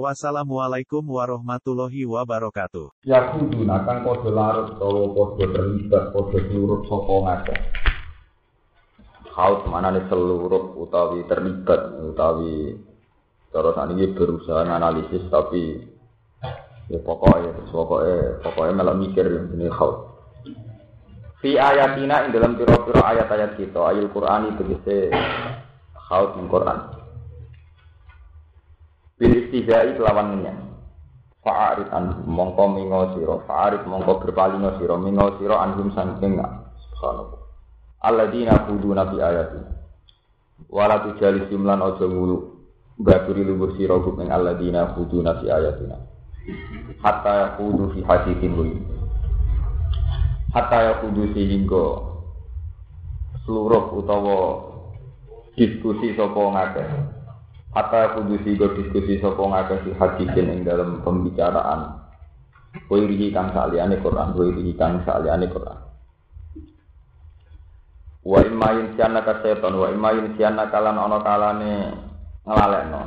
Wassalamualaikum warahmatullahi wabarakatuh. Ya kudu nakang padha larut utawa padha terlibat padha seluruh saka ngakeh. Haut mana nih seluruh utawi terlibat utawi cara sakniki berusaha analisis tapi ya pokoknya pokoknya pokoknya malah mikir ini haut. Fi ayatina ing dalam pira-pira ayat-ayat kita ayat Qur'an itu bisa haut ing Qur'an. Bil istihai kelawan ngenyang fa'arid anhum mongko mingo sira. Fa'arid mongko berpalingo sira. Mingo sira anhum saking subhanallah alladzina khuduna bi ayati. Wala tujali simlan aja ngulu baturi lugur sira gum ing alladzina khuduna bi ayatina. Hatta yakhudu fi hadithin wa hatta yakhudu sehingga seluruh utawa diskusi sapa ngakeh Hatta kudu sigo diskusi sopo ngakeh si hadisin ing dalam pembicaraan? Wairihi kang sa'liane Quran, wairihi kang sa'liane Quran. Wa imayin siana ka seton, wa imayin siana kalan ono kalane ngelalekno.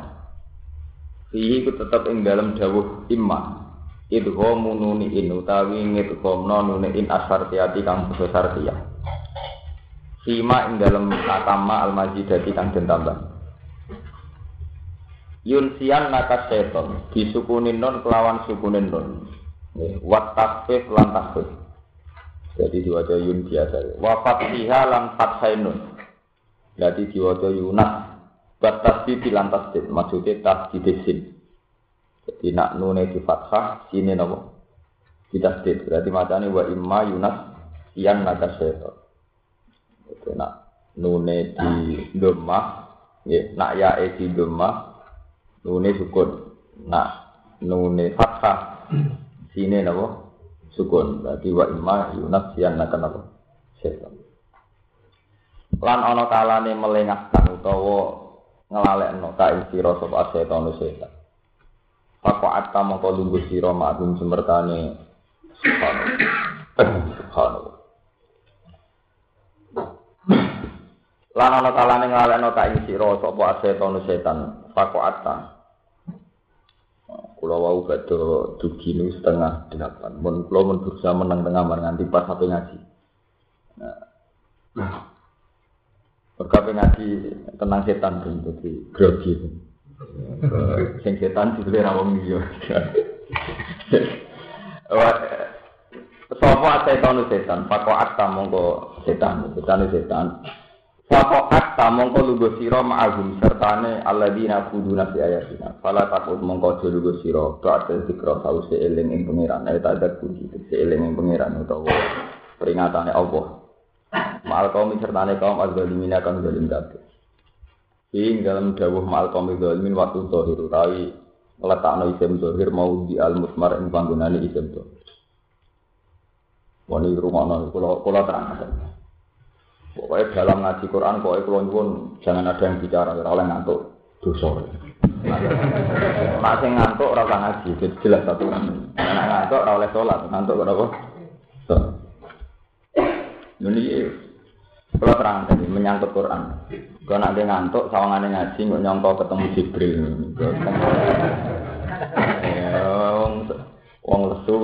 Fihi ku tetep ing dalam dawuh imma. Idhomu nuni in utawi ngidhomno nuni in asartiyati kang besar tiyah Fima ing dalam katama al-majidati kang den tambah Yunsian naka seton disukunin non kelawan sukunin non wat tasfif lan tasfif jadi diwaca yun biasa. Wafat siha lan fathainun jadi diwaca yunas bat tasbih lan tasdid maksudnya tasdid sin. Jadi nak nune di fathah sini nopo? Di tasdid berarti macamnya wa imma yunas sian naka seton jadi nak nune di domah ya nak ya di domah nune sukun. Nah nune fathah. Sini napa? Sukun. Berarti wa imma yunas nakan napa? Setan lan ana kalane melengahkan utawa ngelalekno ka ing sira sapa setan setan Fakwa atta mongko lungguh sira ma'dum semertane. Subhanallah. Lan ana kalane ngelalekno ka ing sira sapa setan setan Fakwa atta Kulo wau badhe dugi nu setengah delapan. Mun kulo mun berusaha menang tengah nganti pas sampai ngaji. Nah. Berkape ngaji tentang setan kan jadi grogi. Sing setan dibeli ra wong liya. Sopo setan setan, pako atta mongko setan, setan setan. Sapa akta mongko lugu sira ma'ahum sertane alladzina kuduna fi ayatina. Fala takut mongko aja lugu sira ba'da zikra sause eling ing pangeran. Ayat ada kunci se eling ing pangeran utawa peringatane Allah. Ma'al kaum sertane kaum azzalimina kang zalim kabeh. Ing dalam dawuh ma'al kaum zalimin waktu zahir utawi ngletakno isim zahir mau di al musmar ing panggonane isim zahir. Wani rumono kula kula terang. Pokoknya dalam ngaji Quran, pokoknya kalau nyuwun jangan ada yang bicara, oleh ngantuk dosa. Nah, sing ngantuk ora ngaji, jadi jelas satu. Nek ngantuk ora oleh salat, ngantuk kenapa? Ini kalau terang tadi menyangkut Quran. Kalau nanti ngantuk, sawangane ngaji nggak nyongko ketemu Jibril. Wong lesu,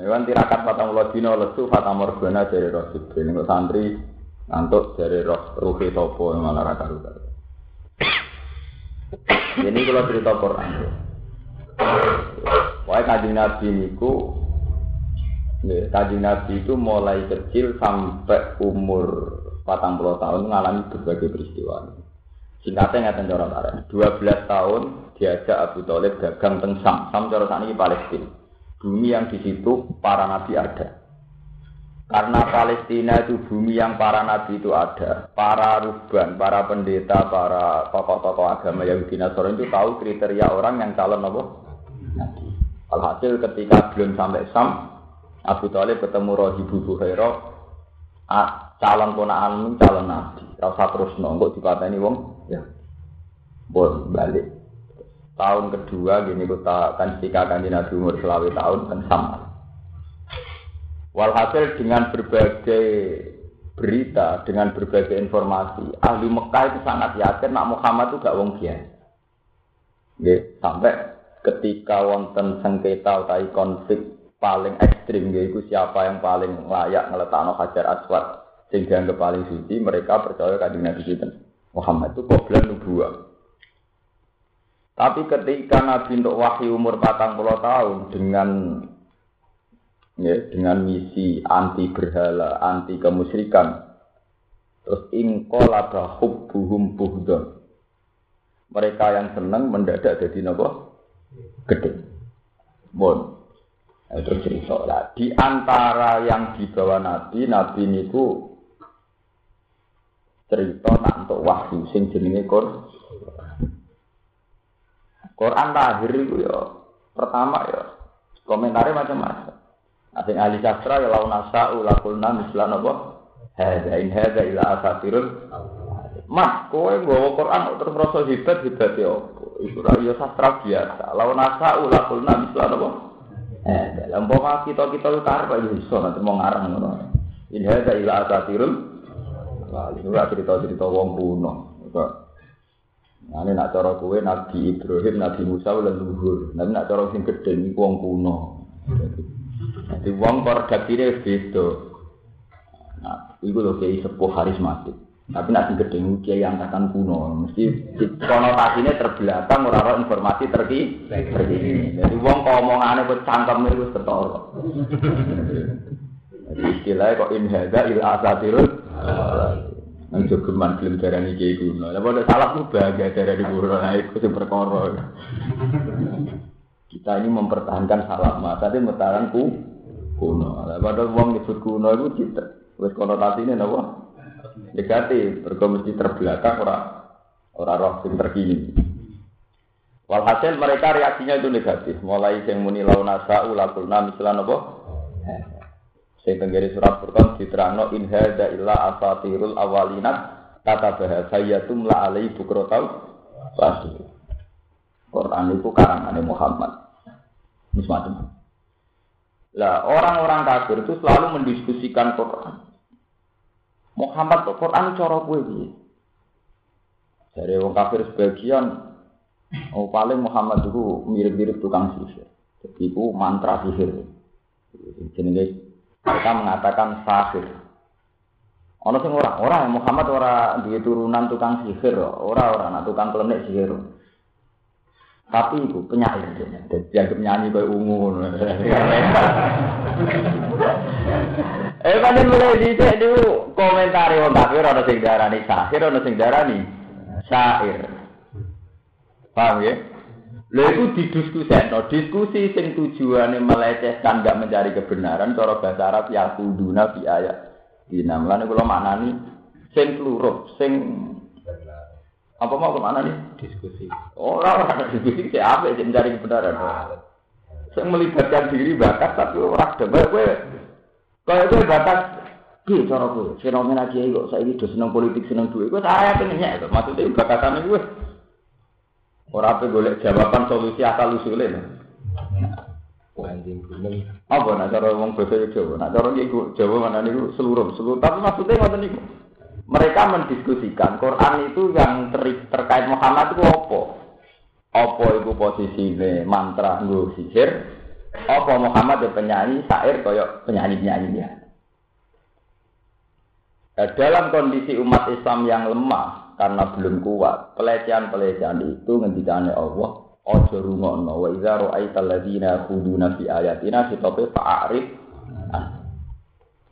Iwan tirakat patang dino lesu, fatah morgana dari roh Jibril. Santri ngantuk dari roh ruhi topo malah raka ruka. Ini kalau cerita Quran. Wah kajian Nabi niku, kajian Nabi itu mulai kecil sampai umur patang puluh tahun mengalami berbagai peristiwa. Singkatnya nggak cara tarik. 12 tahun diajak Abu Talib dagang teng Sam. Sam cara ini Palestina. Bumi yang di situ para nabi ada. Karena Palestina itu bumi yang para nabi itu ada, para ruban, para pendeta, para tokoh-tokoh agama Yahudi Nasrani itu tahu kriteria orang yang calon apa? Nabi. Alhasil ketika belum sampai Sam, Abu Thalib ketemu Rahibu Buhairah, ah, calon ponakan calon nabi. Rasa terus nongkok dipateni wong, ya. Bon balik. Tahun kedua gini kita kan kan di Nabi umur tahun kan sama. Walhasil dengan berbagai berita, dengan berbagai informasi, ahli Mekah itu sangat yakin nak Muhammad itu gak wong biasa. sampai ketika wonten sengketa atau konflik paling ekstrim yaitu siapa yang paling layak ngeletakno hajar aswad sehingga yang paling suci mereka percaya kanjeng Nabi kita Muhammad itu qoblan nubuah tapi ketika Nabi untuk wahyu umur patang puluh tahun dengan ya, dengan misi anti berhala, anti kemusyrikan, terus ingkolaba hubbuhum buhdon. Mereka yang senang mendadak jadi napa? Gede. Bon. Nah, terus cerita lah. Di antara yang dibawa Nabi, Nabi niku cerita nak untuk wahyu sing jenenge Quran. Quran lahir itu ya pertama ya komentarnya macam-macam. Ada yang ahli sastra ya laun asa ulakulna mislan apa? Hada in hada ila asatirul. Mas, kowe nggawa Quran terus merasa hebat hebat ya. Itu ya sastra biasa. Laun asa ulakulna mislan apa? Eh, dalam bawa kita kita karep aja iso nanti mau ngarang ngono. Ini ada ila asatirul. Wah, itu cerita-cerita wong kuno. Nah, ini nak cara kue Nabi Ibrahim, Nabi Musa leluhur. Nanti nak cara sing gede ini wong kuno. Jadi wong ini beda. Nah, itu loh kayak sepuh harismatik. Tapi nanti gede kiai angkatan kuno. Mesti konotasinya terbelakang orang-orang informasi terki terkini. Jadi wong kok omongannya buat cangkem itu setoro. Jadi istilahnya kok inhada il asatirul. Nang jogeman film darani kiai kuno. Lah padha salah ku bahagia darani kuno. Nah iku sing perkara. Kita ini mempertahankan salah mata, tapi mempertahankan ku kuno. Lah padha wong nyebut kuno iku cita. Wis konotasine napa? Negatif, mergo mesti terbelakang ora ora roh sing terkini. Walhasil mereka reaksinya itu negatif. Mulai yang muni launasa ulakulna misalnya apa? Sing tenggeri surat Furqan diterangno in hadza illa asatirul awwalinat kata bahasa yatum la alai bukrotau pasti. Quran itu karangan Muhammad. Semacam. Lah orang-orang kafir itu selalu mendiskusikan Quran. Muhammad kok Quran cara kowe? Dari orang kafir sebagian oh paling Muhammad itu mirip-mirip tukang sihir. Jadi itu mantra sihir. Jenenge mereka mengatakan sahir. Ono sing ora, ora Muhammad ora duwe turunan tukang sihir, ora ora nah tukang klenik sihir. Tapi itu penyair dia, dianggap nyanyi kayak ungu. eh kan mulai dicek dulu komentar wong kafir ana sing darani sahir, ana sing darani syair. Paham ya? Lha iku didiskusekno, diskusi sing tujuane melecehkan gak mencari kebenaran cara bahasa Arab ya kuduna fi ayat. Dina mlane kula maknani sing pluruh, sing apa mau ke mana nih? Diskusi. Oh, ora ora diskusi sing apik sing mencari kebenaran. Sing melibatkan diri bakat tapi ora debat kowe. Kaya kowe bakat Ki cara kowe fenomena kiai kok saiki do seneng politik seneng duit. Kowe saya pengen nyek maksudnya bakatane kowe. Ora pe golek jawaban solusi asal usule. Anjing gunung. Apa nak cara wong basa Jawa? Nak cara iki Jawa mana niku seluruh, seluruh. Tapi maksudnya ngoten niku. Mereka mendiskusikan Quran itu yang ter terkait Muhammad itu apa? Apa itu posisine mantra nggo sihir? Apa Muhammad itu penyanyi syair kaya penyanyi-penyanyi dia? Nah, dalam kondisi umat Islam yang lemah, karena belum kuat. Pelecehan-pelecehan itu ngendikane Allah, ojo rungokno wa idza ra'aital ladzina khuduna fi ayatina sitope fa'arif.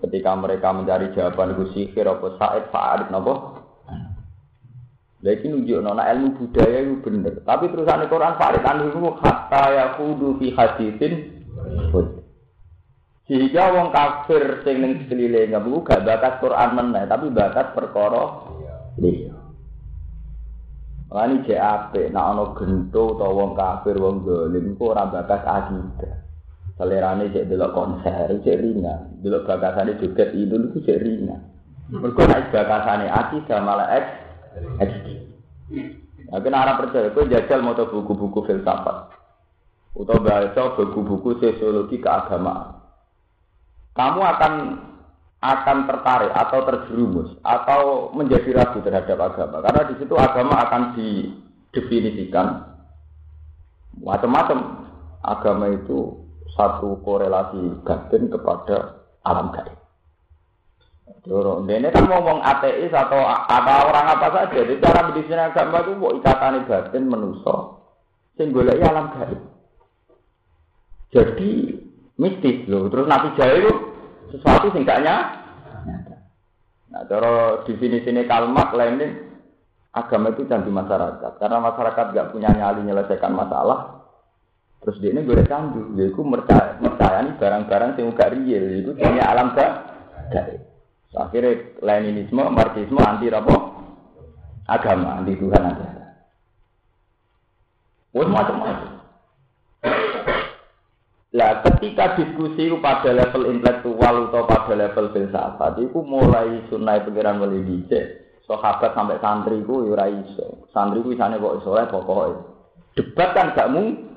Ketika mereka mencari jawaban itu sihir apa said fa'arif napa? Lagi nunjuk nona ilmu budaya itu bener. Tapi terusan Quran Farid anu itu hatta ya kudu fi hadithin. Sehingga wong kafir sing ning sekeliling gak bakat Quran meneh, tapi bakat perkara liya. Lani jek apik, nak ana gento utawa wong kafir wong dolim kok ora bakas akidah. Selerane cek delok konser, cek ringan. Delok bakasane joget itu niku cek ringan. Mergo nek bakasane akidah malah eks. Nah, kena arah percaya, kau jajal mau buku-buku filsafat, atau baca buku-buku sosiologi keagamaan. Kamu akan akan tertarik atau terjerumus atau menjadi ragu terhadap agama, karena di situ agama akan didefinisikan macam-macam. Agama itu satu korelasi batin kepada alam gaib. Ini kan ngomong ateis atau apa orang apa saja. Jadi cara mendesain agama itu mau ikatan batin menuso, singgulai alam gaib. Jadi mistis loh. Terus nanti jahil itu sesuatu singkatnya. Nah, cara definisi ini kalimat lainnya agama itu candu masyarakat. Karena masyarakat gak punya nyali menyelesaikan masalah, Terus dia ini gue candu, dia itu percaya, percaya nih barang-barang yang gak real, itu punya alam gak. So, akhirnya Leninisme, Marxisme anti apa? Agama, anti Tuhan aja. Wah macam-macam. Lah ketika diskusi pada level intelektual atau pada level filsafat itu mulai sunai pikiran mulai dicek. Sahabat sampai santri ku ya ora iso. Santri ku isane kok iso pokoknya. Debat kan gak mungkin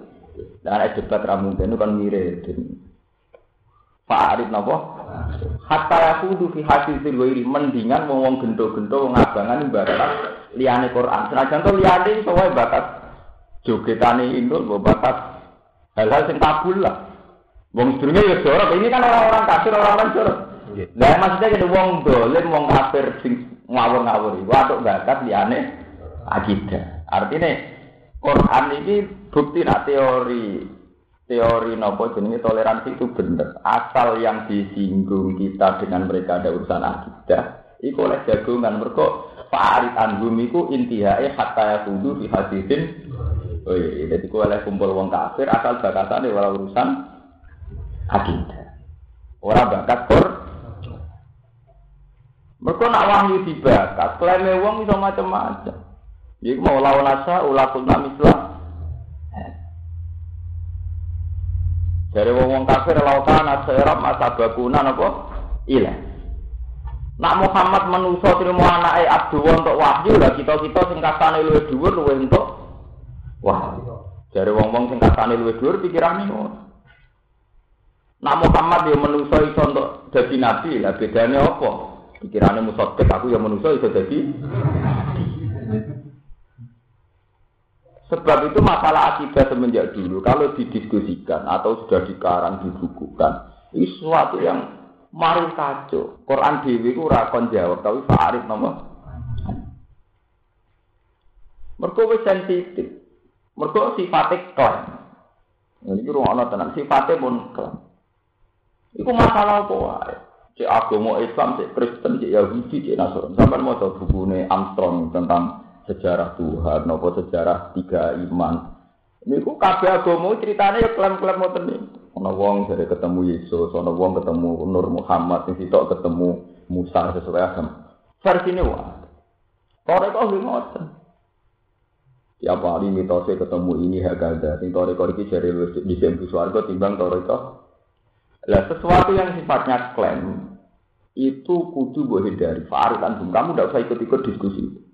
Dan ada debat ramu itu kan mirip. Pak Arif nopo, hatta aku tuh di hati itu mendingan ngomong gendo-gendo abangan ibarat liyane Quran. Senajan tuh liyane itu wae batas jogetane indul, bawa batas hal-hal yang kabul lah. Wong sedurunge ya jorok, ini kan orang-orang kafir, orang-orang jorok. Lah maksudnya kan wong dolen, wong kafir sing ngawur-ngawur iku atuk bakat liane akidah. Artinya Quran ini bukti nak teori teori nopo jenenge toleransi itu benar. Asal yang disinggung kita dengan mereka ada urusan akidah, iku oleh jagungan mereka Fa'arid anhum iku intihae hatta yakudu fi hadithin Oh iya, jadi ku oleh kumpul wong kafir asal bakatane ora urusan akidah. Ora bakat kor. Mereka nak wahyu dibakat, klaime wong iso macam-macam. Iku mau lawan asa ulakul namislah Dari wong wong kafir lautan serap masa bakunan apa? Ilah. Nak Muhammad menuso terima anake Abdul untuk wahyu lah kita kita sing kasane luwih dhuwur untuk wahyu. Dari wong wong sing kasane luwih dhuwur pikirane. Nak Muhammad dia menuso iso untuk jadi nabi lah bedanya apa? Pikirannya musotek aku yang menuso iso jadi Sebab itu masalah akidah semenjak dulu kalau didiskusikan atau sudah dikarang dibukukan ini sesuatu yang mari kacau. Quran dewi itu rakon jawab tapi Fa'arif nomor. Mereka sensitif. Mereka sifatnya klaim. Ini ruang tenang sifatnya pun. Itu masalah apa Cek agama Islam, cek Kristen, cek Yahudi, cek Nasrani. Sampai mau tahu bukunya Armstrong tentang sejarah Tuhan, nopo sejarah tiga iman. Ini ku kabeh agama ceritanya ya klaim-klaim ngoten nih. Ono wong dari ketemu Yesus, ono wong ketemu Nur Muhammad, sing sitok ketemu Musa sesuai agama. Versi ini wah. Toreko nggih ngoten. Tiap hari mitosnya ketemu ini hagada, sing toreko iki jare di sembu swarga timbang toreko. Lah sesuatu yang sifatnya klaim itu kudu gue hindari. Farid antum, kamu tidak usah ikut-ikut diskusi itu.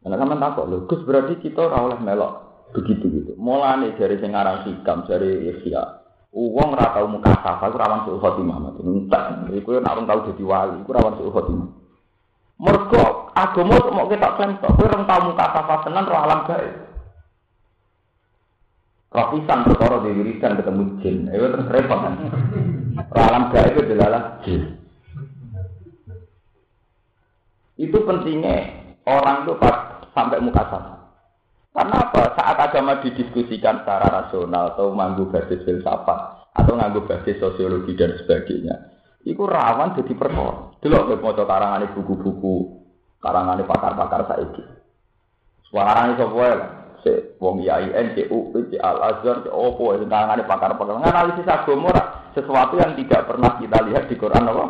Karena sama takut loh, Gus berarti kita ora melok begitu gitu. Mulane dari sing aran sikam, dari Ihya. Uang ora tau muka safa, iku rawan suul khotimah. Entek, iku nek ora tau dadi wali, iku rawan suul khotimah. Mergo agama mau kita klaim kowe ora tau muka safa tenan roh alam gaib. Rapisan perkara di wiridan ketemu jin. Itu terus repot kan. Roh alam gaib itu adalah jin. Itu pentingnya orang itu pas sampai muka sama. Karena apa? Saat agama didiskusikan secara rasional atau manggu basis filsafat atau nganggu basis sosiologi dan sebagainya, itu rawan jadi perkara. Dulu mau karangan buku-buku, karangan pakar-pakar saiki. Suaranya sebuah si wong IAIN, si UI, si Al Azhar, si Opo, si karangan pakar-pakar. Analisis agama sesuatu yang tidak pernah kita lihat di Quran apa?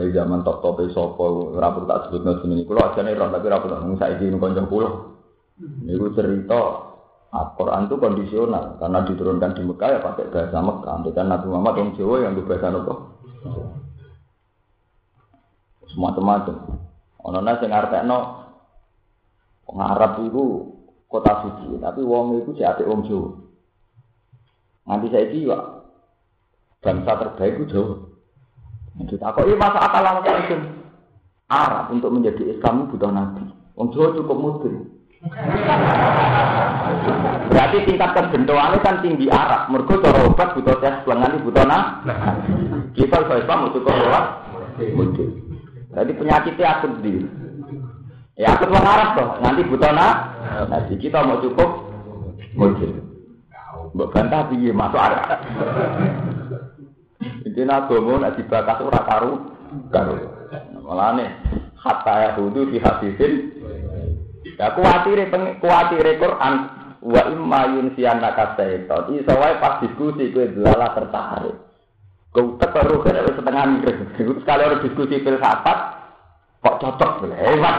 Mulai zaman top top sopo rapor tak sebut nggak sini. Kalau aja nih tapi rapor nggak saya ini konjung pulau. Ini cerita Al-Quran itu kondisional karena diturunkan di Mekah ya pakai bahasa Mekah. Nanti kan Nabi Muhammad yang Jawa yang bahasa apa? Semua macam Ono nasi ngartekno Arab itu kota suci, tapi wong itu si ate wong Jawa. Nanti saya itu bangsa terbaik itu Jawa. Tak kok masa akal langsung Arab untuk menjadi Islam butuh nabi. Wong Jawa cukup mudin. Berarti tingkat kebentuannya kan tinggi Arab. Mereka cara obat butuh tes pelangani butuh nah. Kita kalau Islam cukup lewat muncul. Jadi penyakitnya akut di. Ya akut orang Arab toh. Nanti butuh nah. Nanti kita mau cukup muncul. Mbak bantah piye masuk Arab. Intinya agama nak dibakas ora karu karu. Malah nih hatta yahudu fi hadisin Ya kuatire kuatire Quran wa imma yunsiyanna kasaiton. Iso wae pas diskusi kowe delala tertarik. Kau terus kan setengah mirip. Sekali orang diskusi filsafat kok cocok hebat.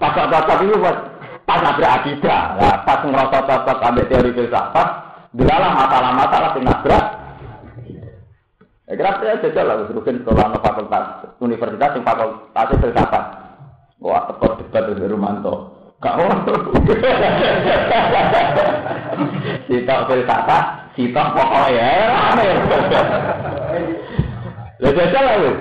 Pas cocok itu pas pas nabrak akidah. Nah, pas ngerasa cocok ambil teori filsafat, delala masalah-masalah sing nabrak Ya kira saya jajal lah, Rukin sekolah fakultas universitas yang fakultas filsafat. Wah, tekor debat dari Rumanto. Gak Sitok filsafat, sitok pokoknya rame. Lah jajal lah wis.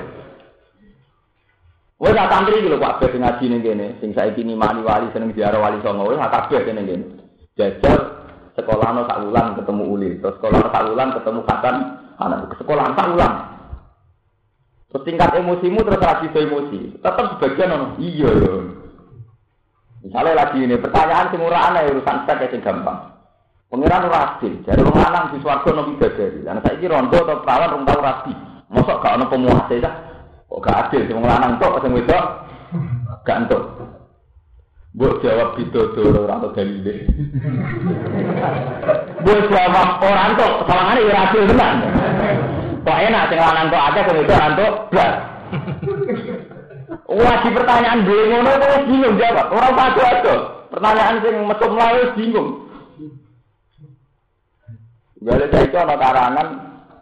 Wis tak santri iki Pak Bes ngaji ning kene, sing saiki mani wali seneng ziarah wali songo wis kabeh kene kene. Jajal sekolahno sak wulan ketemu uli, terus sekolah sak wulan ketemu katan anak sekolah sak wulan. Terus tingkat emosimu terus lagi emosi. Tetap sebagian ono. Iya ya. Misalnya lagi ini pertanyaan sing ora aneh urusan sek sing gampang. Pengiran ora adil, jadi wong lanang di swarga nopo bidadari. Lan saiki rondo atau perawan rong tau rabi. Mosok gak ono pemuase ta? Kok gak adil sing lanang tok sing wedok gak entuk. Mbok jawab bidodoro ora ono dalile. Mbok jawab ora entuk, sawangane ora adil tenan. Kok enak sing lanang tok akeh sing wedok entuk blas. Di pertanyaan gue ngono itu bingung jawab. Orang padu aja. Pertanyaan sing metu mlayu bingung. Gale saya itu ana karangan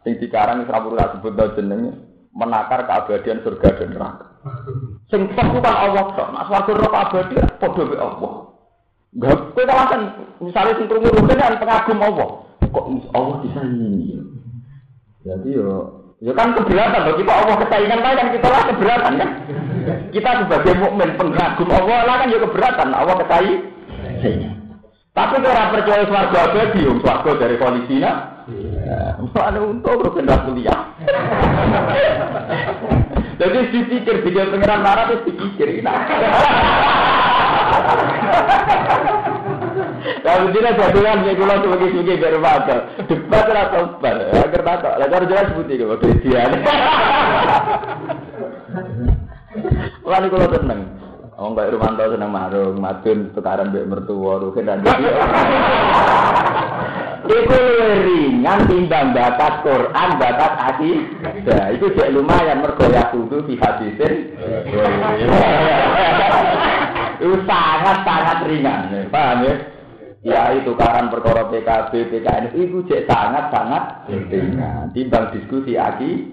sing dikarang Israfurlah sebut jenenge menakar keabadian surga dan neraka. Sing kan Allah tok. Nak swarga neraka abadi padha be Allah. Gak kowe kan misalnya sing krungu kan pengagum Allah. Kok Allah bisa ini? Jadi yo Ya kan keberatan bagi Pak Allah kesayangan kan kita lah keberatan kan. Kita sebagai mukmin pengagum Allah lah kan ya keberatan Allah kesai. Tapi kalau percaya swarga abadi, om swarga dari Palestina, ada untuk berkendak kuliah. Jadi dipikir video pengiran marah terus dipikir. Kalau tidak jadikan ya kula sebagai-sebagai biar baca. Debat ora sabar. Agar tak lah cara jelas putih kok kredian. Lan kula seneng. Wong kaya Rumanto seneng marung, madun tukaran mbek mertua, rugen dan Iku ringan timbang batas Quran, batas hadis. Nah, itu jek lumayan mergo ya kudu fi hadisin. Itu sangat-sangat ringan, paham ya? Ya itu karan perkara PKB, PKN itu cek sangat-sangat ringan. Timbang diskusi aki.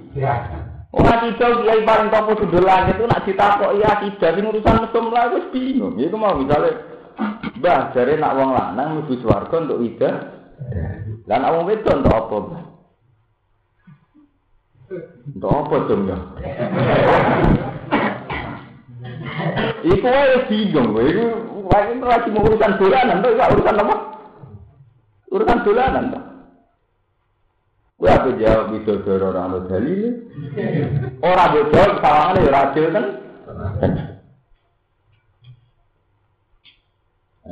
Orang kita kiai paling topo sudah langit itu nak ditakok iya tidak sing urusan mesum lah wis bingung. Iku mau misalnya Mbah jare nak wong lanang mlebu swarga untuk ida. Lah nak wong untuk apa? Untuk apa dong ya? Iku wae bingung, iku wae mau urusan dolanan, tuh urusan apa? Urusan dolanan, tuh. Gue apa jawab itu doro ada dalil. Orang bojol sawangan ya racil kan.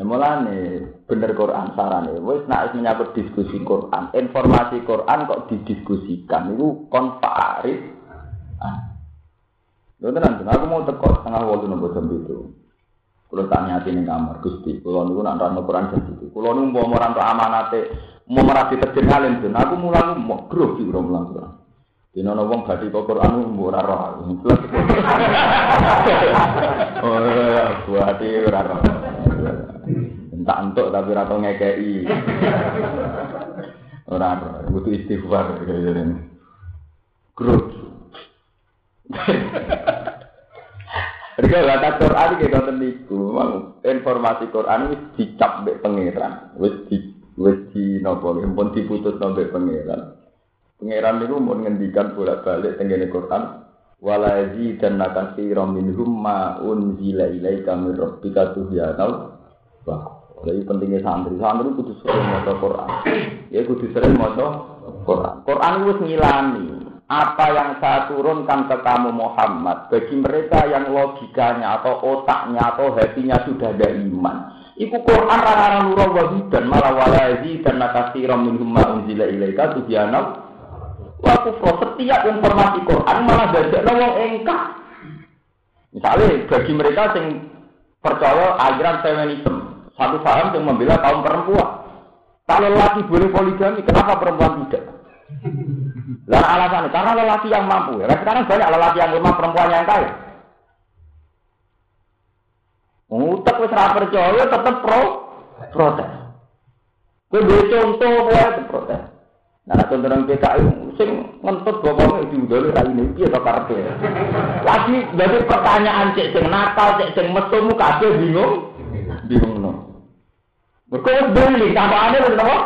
Mulane bener Quran sarane wis nek menyangkut diskusi Quran, informasi Quran kok didiskusikan itu kon farid. Ah. Lho aku mau teko tengah waktu nopo jam itu. Kulo tak nyati ning kamar Gusti, kulo niku nak nerangno Quran jam itu. Kulo nu mau ora amanate mau merasi terjun ngalim tuh. Aku mulang mau grogi bro mulang Quran. Di nono wong gadi kok Quran mau ora roh. Oh, buati ora roh. Tak entuk tapi ora tau ngekeki. Ora butuh istighfar kaya Mereka kata Quran kayak ngoten niku. Informasi Quran wis dicap mbek pangeran. Wis di wis di napa pun diputus mbek pangeran. Pangeran niku mun ngendikan bolak-balik tengene Quran wala yazidanna katsiran minhum ma unzila ilaika min rabbika tuhyana wa Jadi pentingnya santri, santri kudu sering maca Quran. Ya kudu sering maca Quran. Quran itu ngilani apa yang saya turunkan ke kamu Muhammad bagi mereka yang logikanya atau otaknya atau hatinya sudah ada iman. Iku Quran rara nurul dan malah walazi dan nakasiram minhum unzila ilaika tuhyana wa kufra setiap informasi Quran malah dadekno wong engkang. Misalnya bagi mereka yang percaya aliran feminisme, satu paham yang membela kaum perempuan. Kalau laki boleh poligami, kenapa perempuan tidak? Lah alasannya karena lelaki yang mampu. Ya, sekarang banyak lelaki yang lemah, perempuan yang kaya. Ngutek wis ora percaya tetep pro protes. Kowe contoh wae protes. Nah, contoh nang PKI sing ngentut bapaknya diudoli ra ini piye to karepe. Lagi dadi pertanyaan cek sing nakal, cek sing metu kabeh bingung. Bingung no. Mergo beli tambahannya lho apa?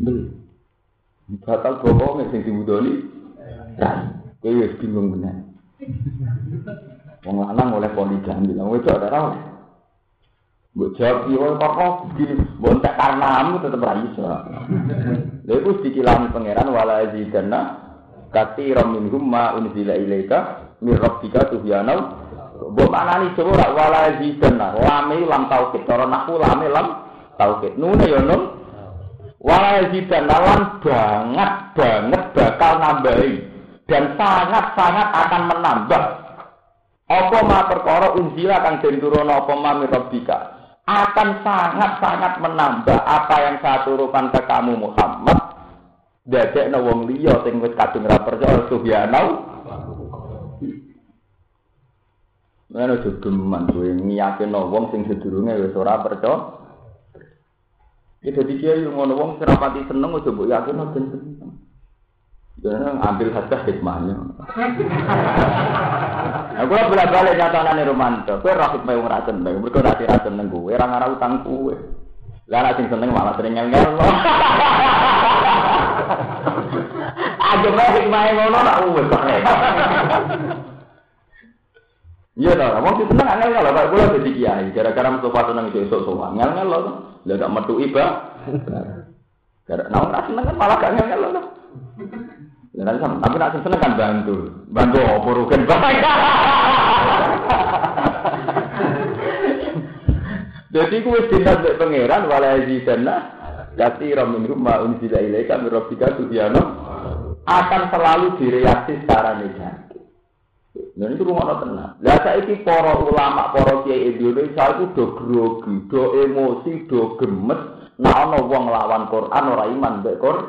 Beli. Batal bapaknya sing diudoli. Ra. Kowe wis bingung bener. Wong lanang oleh poligami, wong wedok ora oleh. Mbok jawab yo kok begini, mbok tak karena tetep ra iso. Lha pangeran wala zidanna katsiran minhum ma unzila ilaika mir rabbika tuhyana. Mbok manani coba ora wala zidanna, lame lam tauhid, cara naku lame lam tauhid. Nune yo nun. Wala zidanna lan banget banget bakal nambahi dan sangat-sangat akan menambah apa ma perkara unzila kang den turuna apa ma rabbika akan sangat-sangat menambah apa yang saya turunkan ke kamu Muhammad. Dadek no wong liya sing wis kadung ra percaya subhanau. Mana jogeman kowe ngiyakino wong sing sedurunge wis ora percaya. Ya jadi dia yang ngono wong serapati seneng aja mbok yakin mah ben seneng. Ya ambil saja hikmahnya. Aku ora bela bali nyatanane romanto. Kowe ra hikmah wong ra seneng, mergo ra dira seneng kowe, ora ngara utang kowe. Lah ra sing seneng malah sering ngel-ngel. Aja mah hikmahnya ngono lah kowe. Iya tau, mau sih seneng ngel ngel. Kalau gue jadi kiai, gara-gara Mustafa seneng itu esok soal ngel ngel loh. Lah gak metu iba. Gara, nah seneng kan malah gak ngel ngel loh. Ya, tapi nak seneng kan bantu, bantu apa rugen Jadi kuwi dinat mek pangeran wala yazidana kasira min rumma unzila ilaika min rabbika akan selalu direaksi secara negatif. Dan itu rumah tenang. Lah saiki para ulama, para kiai Indonesia itu do grogi, do emosi, do gemes. Nah ana wong lawan Quran ora iman mbek Quran.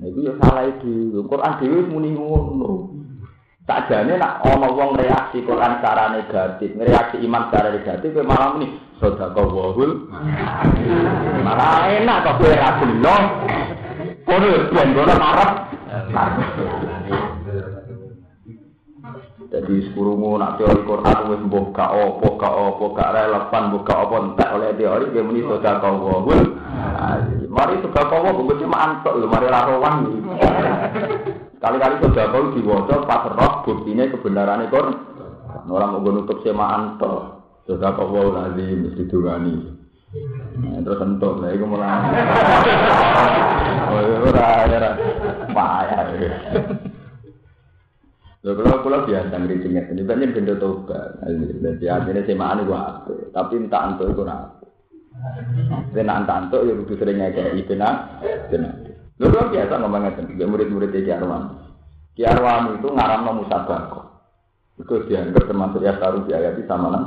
Nah, itu ya salah itu. Quran dewi muni ngono. Sakjane nak ana wong reaksi Quran secara negatif, reaksi iman secara negatif kowe malah muni sedekah wahul. Malah enak kok kowe ra beno. Kono ben kono marah. Jadi sekurungu nak teori Quran wis mbok gak apa gak apa gak relevan mbok gak apa entek oleh teori dia muni sedekah wahul. Mari sedekah wahul mbok cuma antuk lho mari ra rowan. Kali-kali sudah kau diwaca pas roh buktinya kebenaran itu orang mau nutup semaan to. Sudah kau wow lagi mesti durani. Nah, terus entuk lah iku mulai. Oh ora ora payah. Lho kalau kalau biasa ngerincingnya ini banyak benda toba. Jadi artinya semaan itu apa? Tapi entah antuk itu apa. Saya entah antuk ya butuh sering ibena. Benar. Lalu biasa ngomong ngeten, murid-murid Ki Arwan. Ki Arwan itu ngaram no musabako. Itu dianggap termasuk ya taruh di ayat sama nang.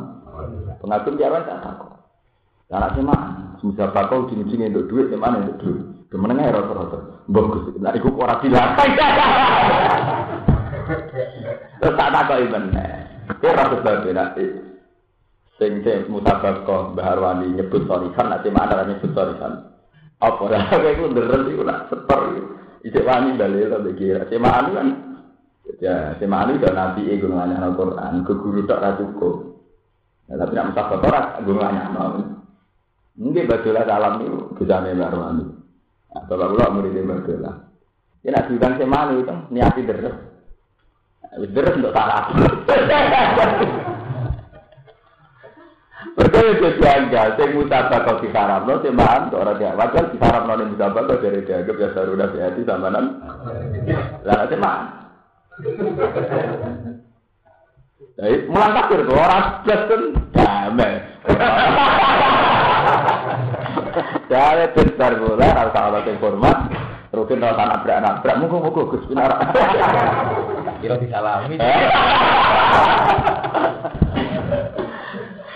Pengatur Ki Arwan tak takut. Anak sih mah, musabako ujung-ujungnya untuk duit, di mana untuk duit? Kemenengah rata-rata. Bagus, nah itu orang dilakai. Terus tak takut ibu nih. Dia rasa sebab nanti. Sing sing mutabaqah Mbah Arwani nyebut sorikan, nanti mana nyebut sorikan. Apa ora kowe iku nderen iku nak setor iku. Isik wani dalil ta kira. Semaan kan ya semaan itu nabi iku nganyar Al-Qur'an, ke guru tok ra. Ya, tapi nak musafir ora gue nganyar mau. Mungkin badola salam itu bisa Mbah Arwani. Nah, bapak kula murid badola. Ya nak diundang semaan itu niati deres. Deres untuk salah. Betul itu janggal, saya mutabak kau diharap lo, saya mahan, orang dia wajar diharap lo nih mutabak kau dari dia, gue biasa udah hati sama nan, lah saya mahan. Jadi mulang kafir tuh orang plus kan damai. Dari pintar bola, rasa Allah yang hormat, rutin rasa nabrak nabrak, muka muka gus benar. Kira disalami.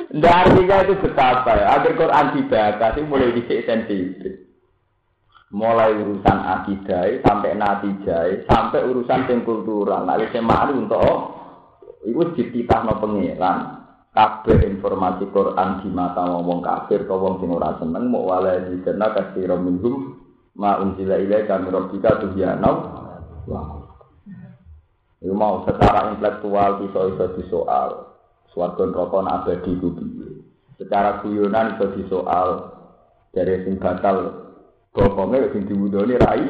Nggak artinya itu betapa ya. Agar Quran dibaca sih mulai dicek sensitif. Mulai urusan akidah sampai natijah sampai urusan yang kultural. Nah, itu malu untuk itu dititahno pengiran. Kabeh informasi Quran di mata ngomong kafir atau wong sing ora seneng mau wala di kasih minhum ma unzila ilaika min rabbika tuhyana wa Itu mau secara intelektual bisa-bisa disoal. Suarga neraka abadi ku Secara guyonan iso disoal dari sing batal bokongnya sing diwudoni rai.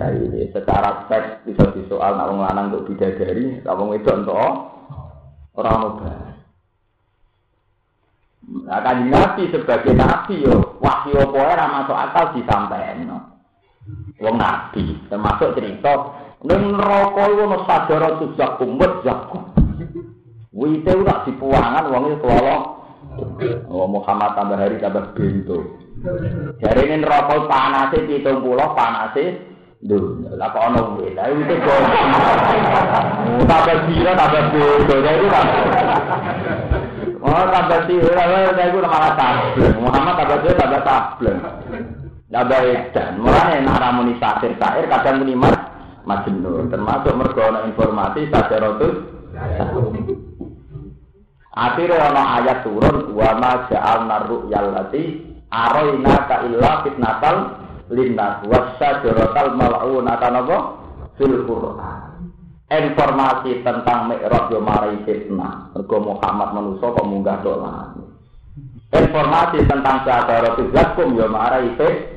Rai secara seks iso disoal nak wong lanang untuk bidadari, nak wong itu untuk orang muda. Nah, kan nabi sebagai nabi yo wahyu apa ora masuk akal disampaikan. Wong nabi termasuk cerita ning neraka iku ono sadara tuzak kumbet zakum. Wite ora dipuangan wong itu kelolo. Oh Muhammad tambah hari tambah bento. Jare ini neraka panase 70 panase Duh, lah kok ono wite. Lah wite kok. Tambah sira tambah bento. Jadi kan. Oh, tambah sira lah iku malah tableng. Muhammad tambah sira tambah tableng. Tambah edan. Mulane nek ora muni sahir kadang muni mas majnun termasuk mergo informasi sajaratus Akhirnya ana ayat turun wa ma ja'alna ru'yal lati araina ka illa fitnatal linnas wasajaratal mal'unata napa fil Qur'an. Informasi tentang Mi'raj yo marai fitnah. Mergo Muhammad manusa kok munggah tok Informasi tentang Syahadatul Zakum yo marai fitnah.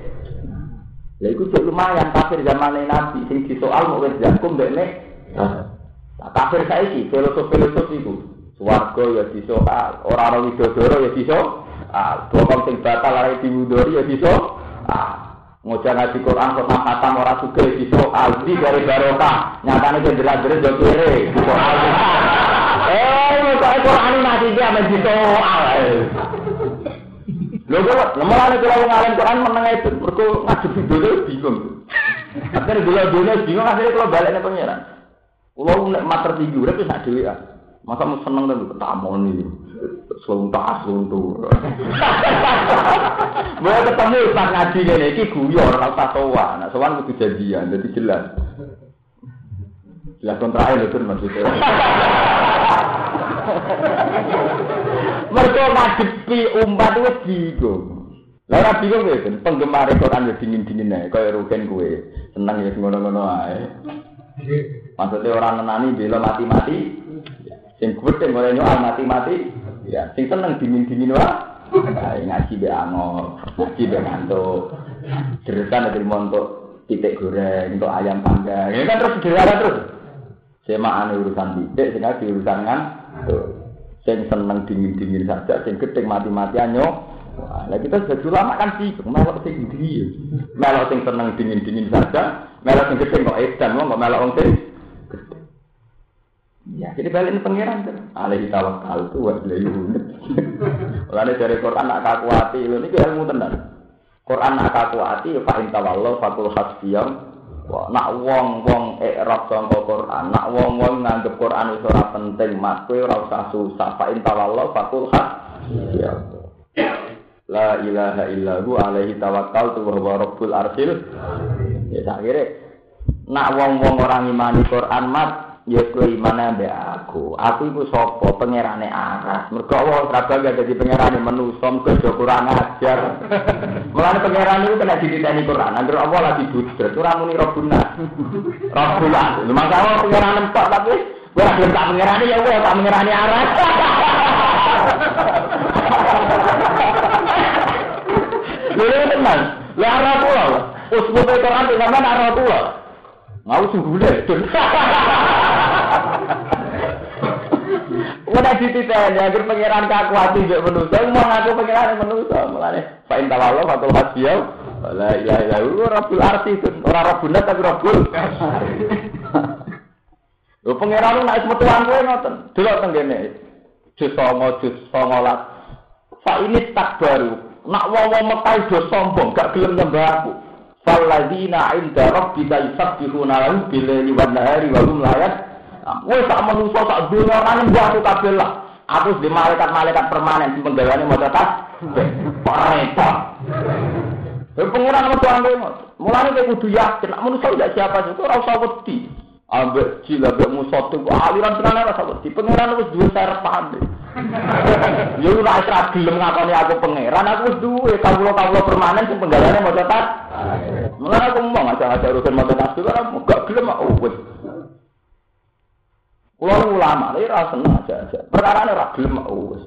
Iku cek lumayan kafir zaman Nabi sing disoal mau wis Zakum mbekne. Nah, kafir saiki filosof-filosof iku. Swarga ya disoal, ora ana widodoro ya disoal. Bokong sing batal lari diwudori ya disoal. Ngocah ngaji Quran kok khatam ora suge ya disoal. Di dari barokah, nyatane ke jelas-jelas yo kere disoal. Eh, kok Quran nanti dia men disoal. Lho kok lemane kula wong Quran meneng itu mergo ngadep video bingung. Akhirnya dulu dunia bingung akhirnya kalau baliknya. Kulo nek mater tinggi urip sak dhewean. Masa mau seneng dan ketamon ini. Selalu tak suntu. Mulai ketemu Ustaz ngaji ini, ini guyor, kalau tak sowan. Nah, sowan itu jadian, jadi jelas. Jelas kontra itu maksudnya. Mereka ngadepi umat itu bingung. Lalu bingung ya, penggemar Quran ya dingin-dingin aja, kayak rugen gue. Seneng ya, ngono-ngono aja. Maksudnya orang nenani bela mati-mati, Sing gedhe mulai nyoal mati-mati, ya sing seneng dingin-dingin wae. Ngaji be angor, ngaji be ngantuk. Deretan dari montok titik goreng, untuk ayam panggang. Ini kan terus sederhana terus. Semaan urusan titik, sing ngaji urusan kan. Sing seneng dingin-dingin saja, sing gedhe mati-matian yo. Nah, kita sebagai ulama kan sih, melok sing dingin. Melok sing seneng dingin-dingin saja, melok sing gedhe kok edan, kok melok wong Ya, jadi balik ini pangeran kan. Alaihi tawakal tu wa ilaihi unib. Mulane dari Quran nak kakuati, lho niki ilmu tenan. Quran nak kakuati fa in tawallahu fakul hasbiyam. Wah, nak wong-wong ikrab sangka Quran, nak wong-wong nganggep Quran wis ora penting, mak kowe ora usah susah. Fa in tawallahu fakul hasbiyam. La ilaha illahu alaihi tawakal tu wa rabbul arsil. Ya akhirnya nak wong-wong orang imani Quran mat ya kowe iman ambek aku. Aku iku sapa? Pangerane aras. Mergo Allah ora bangga dadi pangerane manusa, mergo do kurang ajar. Mulane pangeran iku kena dititeni Quran. Angger Allah lagi budret, ora muni Rabbuna. Rabbuna. Lha masalah pangeran empok tapi kowe ora gelem tak pangerane ya kowe tak pangerane aras. Lha tenan. Lah ora kula. Usbul Quran sampean ora kula. Mau sungguh deh. Udah dititeni agar pangeran kaku hati mbek manusa, mau ngaku pangeran manusa, mulane fa in tawallo fatul hasbiyau. La ilaha illallah rabbul arsi ora rabbun tapi rabbul. Lho pangeran lu nek metuan kowe ngoten. Delok teng kene. Jus 9 jus 19. Fa ini tak baru. Nak wong-wong mekai do sombong, gak gelem nyembah aku. Falladzina 'inda rabbika yusabbihuna lahu bil-laili wan-nahari wa hum la Wes tak manusa sak dunya ora mbah aku kabeh lah. Aku di malaikat-malaikat permanen sing penggaweane maca tas. Repot. Eh pengiran metu anggo. Mulane kowe kudu yakin nek manusa ndak siapa itu ora usah wedi. Ambek cila ambek musuh tuh aliran tenan ora usah wedi. Pengiran wis duwe sarapan. Ya ora isra gelem ngakoni aku pangeran, aku wis duwe kawula-kawula permanen sing penggaweane maca tas. Mulane aku mau ngajak-ngajak urusan maca tas ora gak gelem aku. Kulo ulama, lha ora seneng aja aja. Perkara ora gelem wis.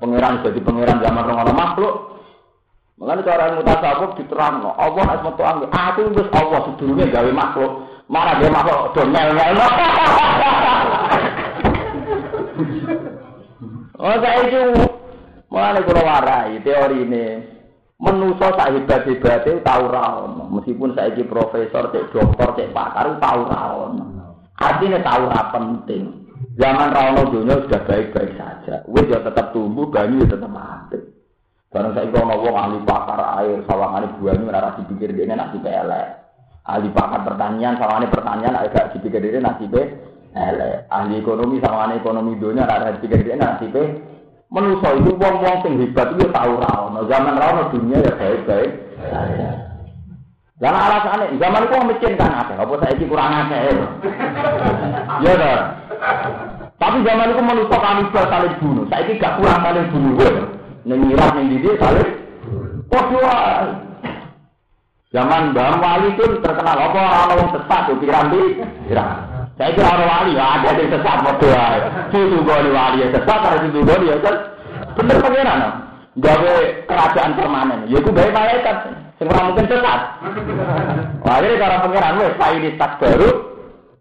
Pangeran jadi pangeran zaman ana makhluk. Mulane cara ilmu tasawuf diterangno, Allah metu anggo, aku wis Allah sedurunge gawe makhluk. Mana dia makhluk do nyel-nyel. Oh, itu mulane kula warai teori ini. Menusa sak hebat-hebate tau ra ono. Meskipun saiki profesor, cek dokter, cek pakar tau ra. Artinya tahu ora penting. Zaman Rano dunia sudah baik-baik saja. Wis ya tetap tumbuh, banyu ya tetap mati. Barang saya kalau wong ahli pakar air, sawangan banyu ora dipikir dia nasib elek. Ahli pakar pertanian, sawangan pertanian agak dipikir dia nasib elek. Ahli ekonomi, sawangan ekonomi dunia ora dipikir dia nasib Menusa itu wong-wong sing hebat itu tahu Rano. Zaman Rano dunia ya baik-baik saja. Dan alasannya, zaman itu miskin kan ada, apa saya kurang ada ya. Ya kan? Tapi zaman itu manusia kanibal saling bunuh, saya ini gak kurang saling bunuh. Neng mirah, neng didi saling. Kok Zaman Mbah Wali itu terkenal apa orang-orang sesat, pikiran di, Saya kira orang wali, ya ada yang sesat, bodoh aja. Cucu di wali ya sesat, karena cucu gue dia kan. Bener pengiran, gawe kerajaan permanen. Ya itu baik malaikat. Ora mungkin sesat. Ini cara pengiran wes ini tak baru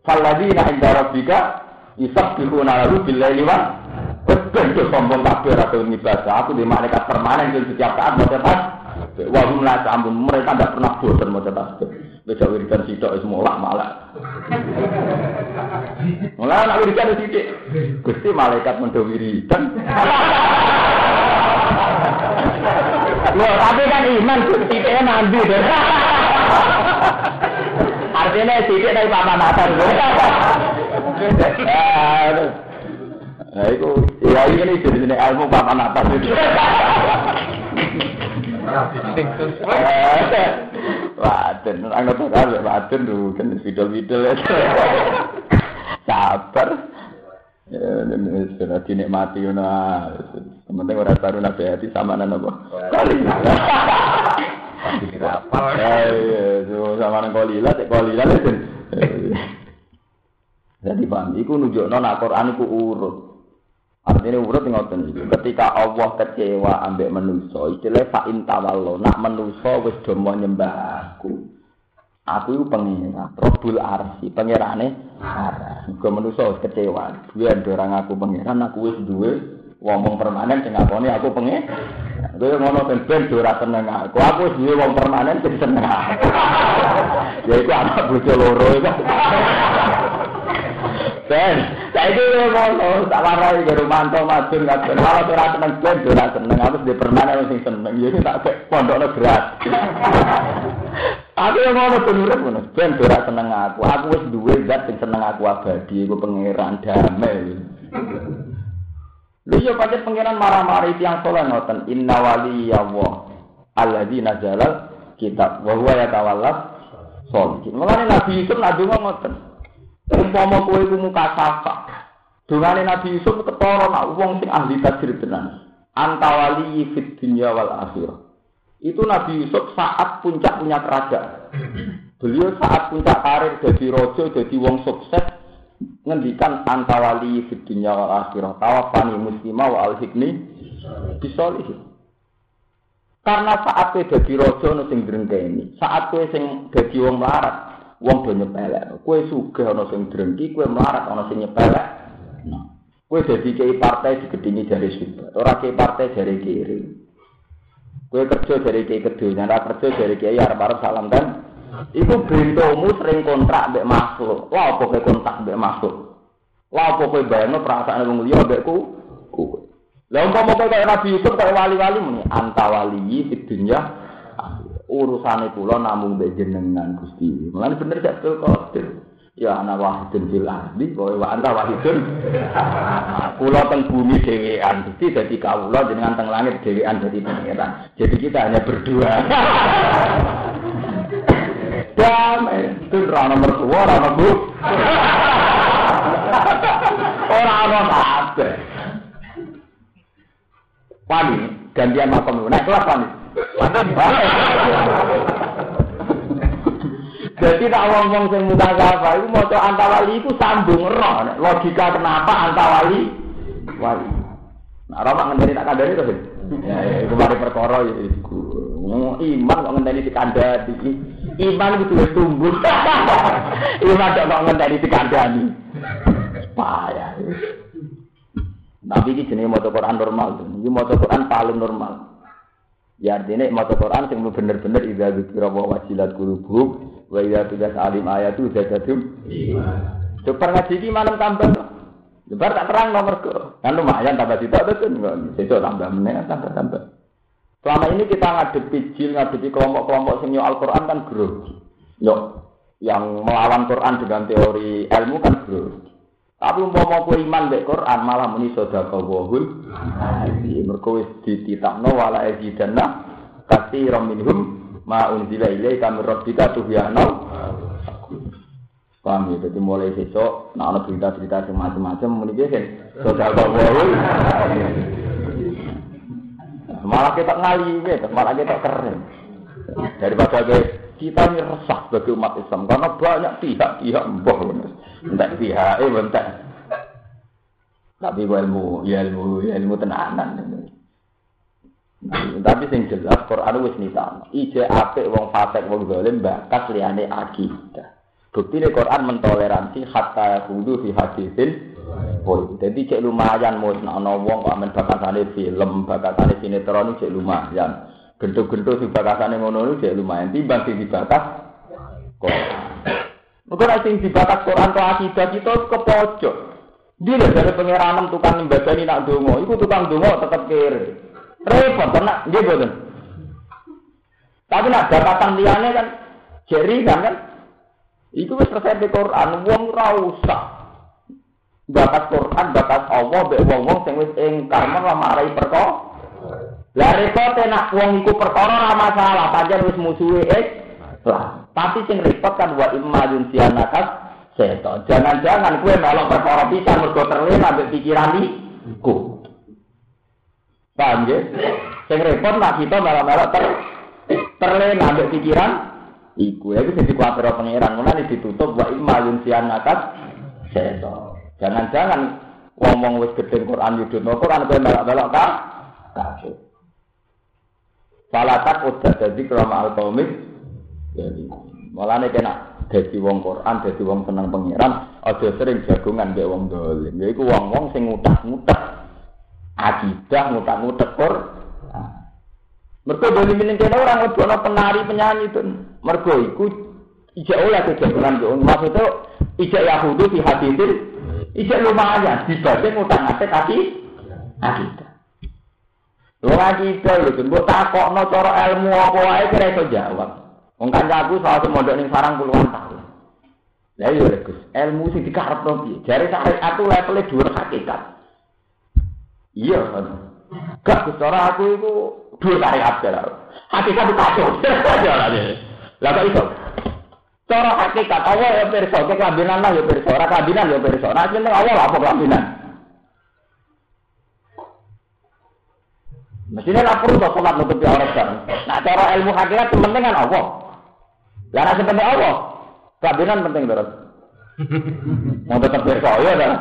falladzina inda rabbika yusabbihuna lahu bil laili wa Betul sombong kabeh ora tau ngibadah. Aku di malaikat permanen di setiap saat mau cepat. Wa hum la ta'amun. Mereka tidak pernah bosan mau cepat. Besok wiridan sitok wis mulak malah. Mulai anak wiridan sidik. Gusti malaikat mendo wiridan. Loh, tapi kan iman titiknya nanti. Artinya sidik dari pamanatan. Nah, itu ya ini ini ilmu pamanatan itu. Waden, anggap aja waden dulu kan video-video Sabar. Ya, ini sudah dinikmati, nah. Sementing orang baru nabi hati sama nana apa? Kolila. Sama nana kolila, cek kolila itu. Jadi paham, iku nunjuk nona Quran iku urut. Artinya urut ngoten iki. Ketika Allah kecewa ambek manusa, istilah fa intawallo, nak manusa wis do nyembah aku. Aku itu pengira, Robul Arsi, pengirane arah. Gue manusia kecewa, gue orang aku pengiran, aku wis duwe wong permanen sing ngakoni aku pengen. Gue ngono ben ben ora seneng aku. Aku wis duwe wong permanen sing seneng aku. ya iku anak bojo loro iku. Ben, saiki ngono, tak warai karo mantu madun kabeh. Kalau ora seneng ben ora seneng, aku di permanen sing seneng. Ya tak pondokno gratis. Aku yang ngono penurut ngono, ben ora seneng aku. Aku wis duwe zat sing seneng aku abadi, iku pangeran damai. Lha yo pancet pangeran marah-marah yang saleh ngoten, inna wali ya Allah alladzi nazala kitab wa huwa yatawalla sholihin. Mulane Nabi Yusuf nak donga ngoten. Umpama kowe iku muka sapa. Dungane Nabi Yusuf ketara nak wong sing ahli tajir tenan. Antawali fit dunya wal akhirah. Itu Nabi Yusuf saat puncak punya kerajaan. Beliau saat puncak karir jadi rojo, jadi wong sukses, ngendikan antawali fit dunya wal akhirah. Tawafani muslimah wa al-hikni. Karena saat kowe dadi raja ana sing drengkeni, saat kowe sing dadi wong melarat, wong do nyepelek. Kowe sugih ana sing drengki, kowe melarat ana sing nyepelek. Kowe dadi kiai partai digedingi jari sibuk, ora kiai partai jari kiri. Kowe kerja dari kiai kedunya, ora kerja dari kiai arep-arep salam kan. Iku bentomu sering kontrak mbek makhluk. Lah apa kowe kontrak mbek makhluk? Lah apa kowe bayangno perasaan wong liya mbek ku? Kowe. Lah umpama kowe kaya Nabi Yusuf kaya wali-wali muni antawali di dunya urusane kula namung mbek jenengan Gusti. Mulane bener gak betul. Ya ana wahidun fil ardi wa wa anta wahidun. Kula teng bumi dhewean Gusti dadi kawula jenengan teng langit dhewean dadi pangeran. Jadi kita hanya berdua. Damai, itu rana mertua, rana bu. Orang-orang apa? Wani, gantian makom. Nah, kelas wani. Jadi tak ngomong sing mutasyafa itu maca antawali itu sambung roh. Logika kenapa antawali wali. Nah, roh mak tak kandani to, Ya, ya iku mari perkara ya iku. Iman kok ngenteni dikandani. Iman itu wis tumbuh. Iman kok ngenteni dikandani. Payah. Tapi ini jenis maca Quran normal. Ini maca Quran paling normal. Ya artinya maca Quran sing bener-bener idza dzikra wa wajilat qulubuhum wa idza tugas alim ayatu zadatum Coba ngaji iki malam tambah. Coba tak terang nomor ke. Kan lumayan tambah itu betul enggak. Besok tambah meneh tambah tambah. Selama ini kita ngadepi jil, ngadepi kelompok-kelompok sing Al-Qur'an kan grogi. Yo, yang melawan Quran dengan teori ilmu kan grogi. Tapi umpama kowe iman mek Quran malah muni sedekah wahul. Mergo wis dititakno wala ajidanna katsiran minhum ma unzila ilaika min rabbika tuhyana. Paham ya, jadi mulai besok, nah ada berita-berita semacam-macam, muni biasa, sedekah wahul. Malah kita ngali, malah kita keren. Daripada kita ini resah bagi umat Islam karena banyak pihak-pihak mbah entek pihak eh entek tapi ilmu ya ilmu ya ilmu tenanan tapi sing jelas Quran wis nitano ije apik wong fasik wong zalim bakat liyane akidah. Bukti Quran mentoleransi hatta kudu fi hadisin Oh, jadi cek lumayan mau ana wong kok amen bakatane film, bakatane sinetron cek lumayan. Gendut-gendut sing bakasane ngono iki lumayan timbang sing dibakas Quran. Mungkin nek sing dibakas Quran to akidah kita ke pojok. Dia dari pengiranan tukang ini nak dongo, itu tukang dongo tetap kere. Repot, karena dia boten. Tapi nak bakatan liane kan, jeri kan kan, itu wis di Quran, wong ora usah. Bakat Quran, bakat Allah, be wong-wong sing wis ingkar malah marai perkara. Lah repot nak wong iku perkara ora masalah, pancen wis musuhe eh. Lah, tapi sing repot kan wa imma yunsianakas seto. Jangan-jangan kue melok perkara bisa mergo terlena ambek pikiran iku. Paham ya? Sing repot nak kita melok-melok ter terlena ambek pikiran iku. Ya wis dikuatiro pangeran, mulane ditutup wa imma yunsianakas seto. Jangan-jangan ngomong wis gedhe Quran yudhno Quran kowe melok-melok ka kafir. Falatak udah jadi kerama alkomik. Jadi malah nih kena jadi wong Quran, jadi wong seneng pangeran, aja sering jagungan be wong dolim. Jadi wong wong sing ngutak ngutak akidah ngutak ngutak kor. Mereka dolim ini kena orang ngebono penari penyanyi itu. Mereka ikut ijak oleh kejagungan be Maksudnya ijak Yahudi di hati itu ijak lumayan dibanding ngutak ngutak kaki akidah. Wong akidah lho, mbok takokno cara ilmu apa wae kira iso jawab. Wong kancaku soal mondok ning sarang puluhan tahun. Lah iya Gus, ilmu sing dikarepno piye? Jare syariat aku level dhuwur hakikat. Iya. Gak Gus cara aku iku dhuwur syariat kira. Hakikat itu kacau. Lah kok iso? Cara hakikat Allah ya pirsa, ke kelambinan lah ya pirsa, ora kelambinan ya pirsa. Nah jeneng Allah lah apa kelambinan? Mestinya lah perlu kok sholat nutupi aurat kan. Nah cara ilmu hakikat penting kan Allah. Lah nek penting Allah, kelambinan penting terus. Mau tetap pirsa ya kan.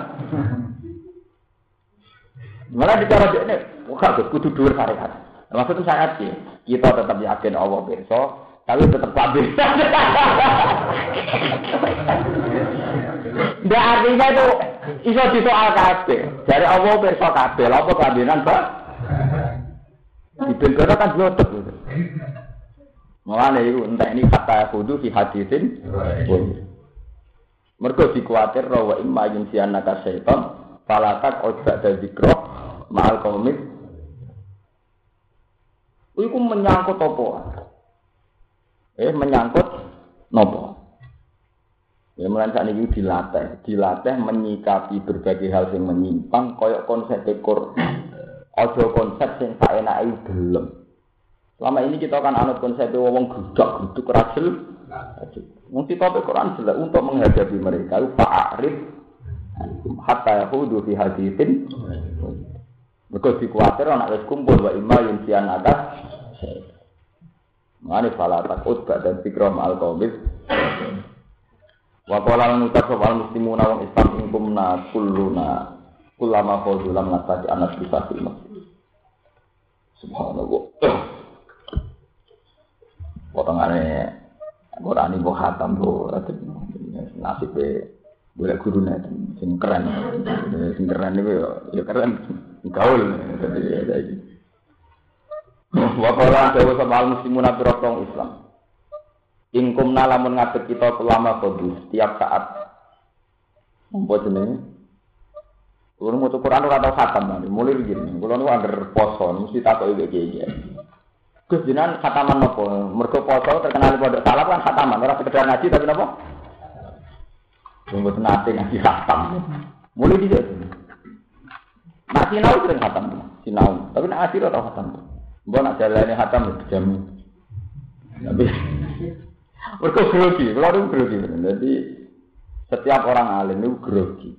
Malah dicara ini, wah kudu dhuwur syariat. Maksudnya syariat sih, kita tetap yakin Allah pirsa, tapi tetap kabeh. Ndak artinya itu iso disoal kabeh. Dari Allah pirsa kabeh, lha apa kabenan, Pak? Dibengkara kan blotek. Mulane iku entek ini kata kudu fi hadisin. Mergo dikuatir wa imma yunsianaka syaitan falatak ojak dan zikro ma'al komit Iku menyangkut apa? Eh menyangkut nopo? Ya mulai saat ini dilatih, dilatih menyikapi berbagai hal yang menyimpang, koyok konsep dekor, ojo konsep yang tak enak itu belum. Selama ini kita akan anut konsep wong gudak, guduk rajel, Mesti topik Quran jelas untuk menghadapi mereka. Pak Arif, hatta yahudu fi hadithin. Mereka dikuatir anak wis kumpul wa imma yunsian atas. Mane fala takut dan fikram al qaumit. Wa qala lan utas al muslimuna wong Islam ing kumna kulluna kullama fadzulam nasati anak bisa Subhanallah. Potongane Quran ibu hatam bu nasib be boleh guru nih sing keren. Sing keren itu ya keren. Gaul. Jadi Wakala dewa sama al muslimun abirotong Islam. Ingkum lamun ngadep kita selama kodus setiap saat. Apa jenenge? Kulo mau Quran ora tau khatam nanti, mulai begini. Kulo nu angger poso, mesti takok iki iki. Gus jenengan khataman nopo? Mergo poso terkenal pondok salaf kan khataman, ora sekedar ngaji tapi nopo? Tunggu nate ngaji khatam. Mulai di Nah, sinau sering khatam, sinau. Tapi nak ngaji ora tau khatam. Mbok nak jalane hatam dijamu. Tapi mereka grogi, kalau itu grogi. Jadi setiap orang alim itu grogi.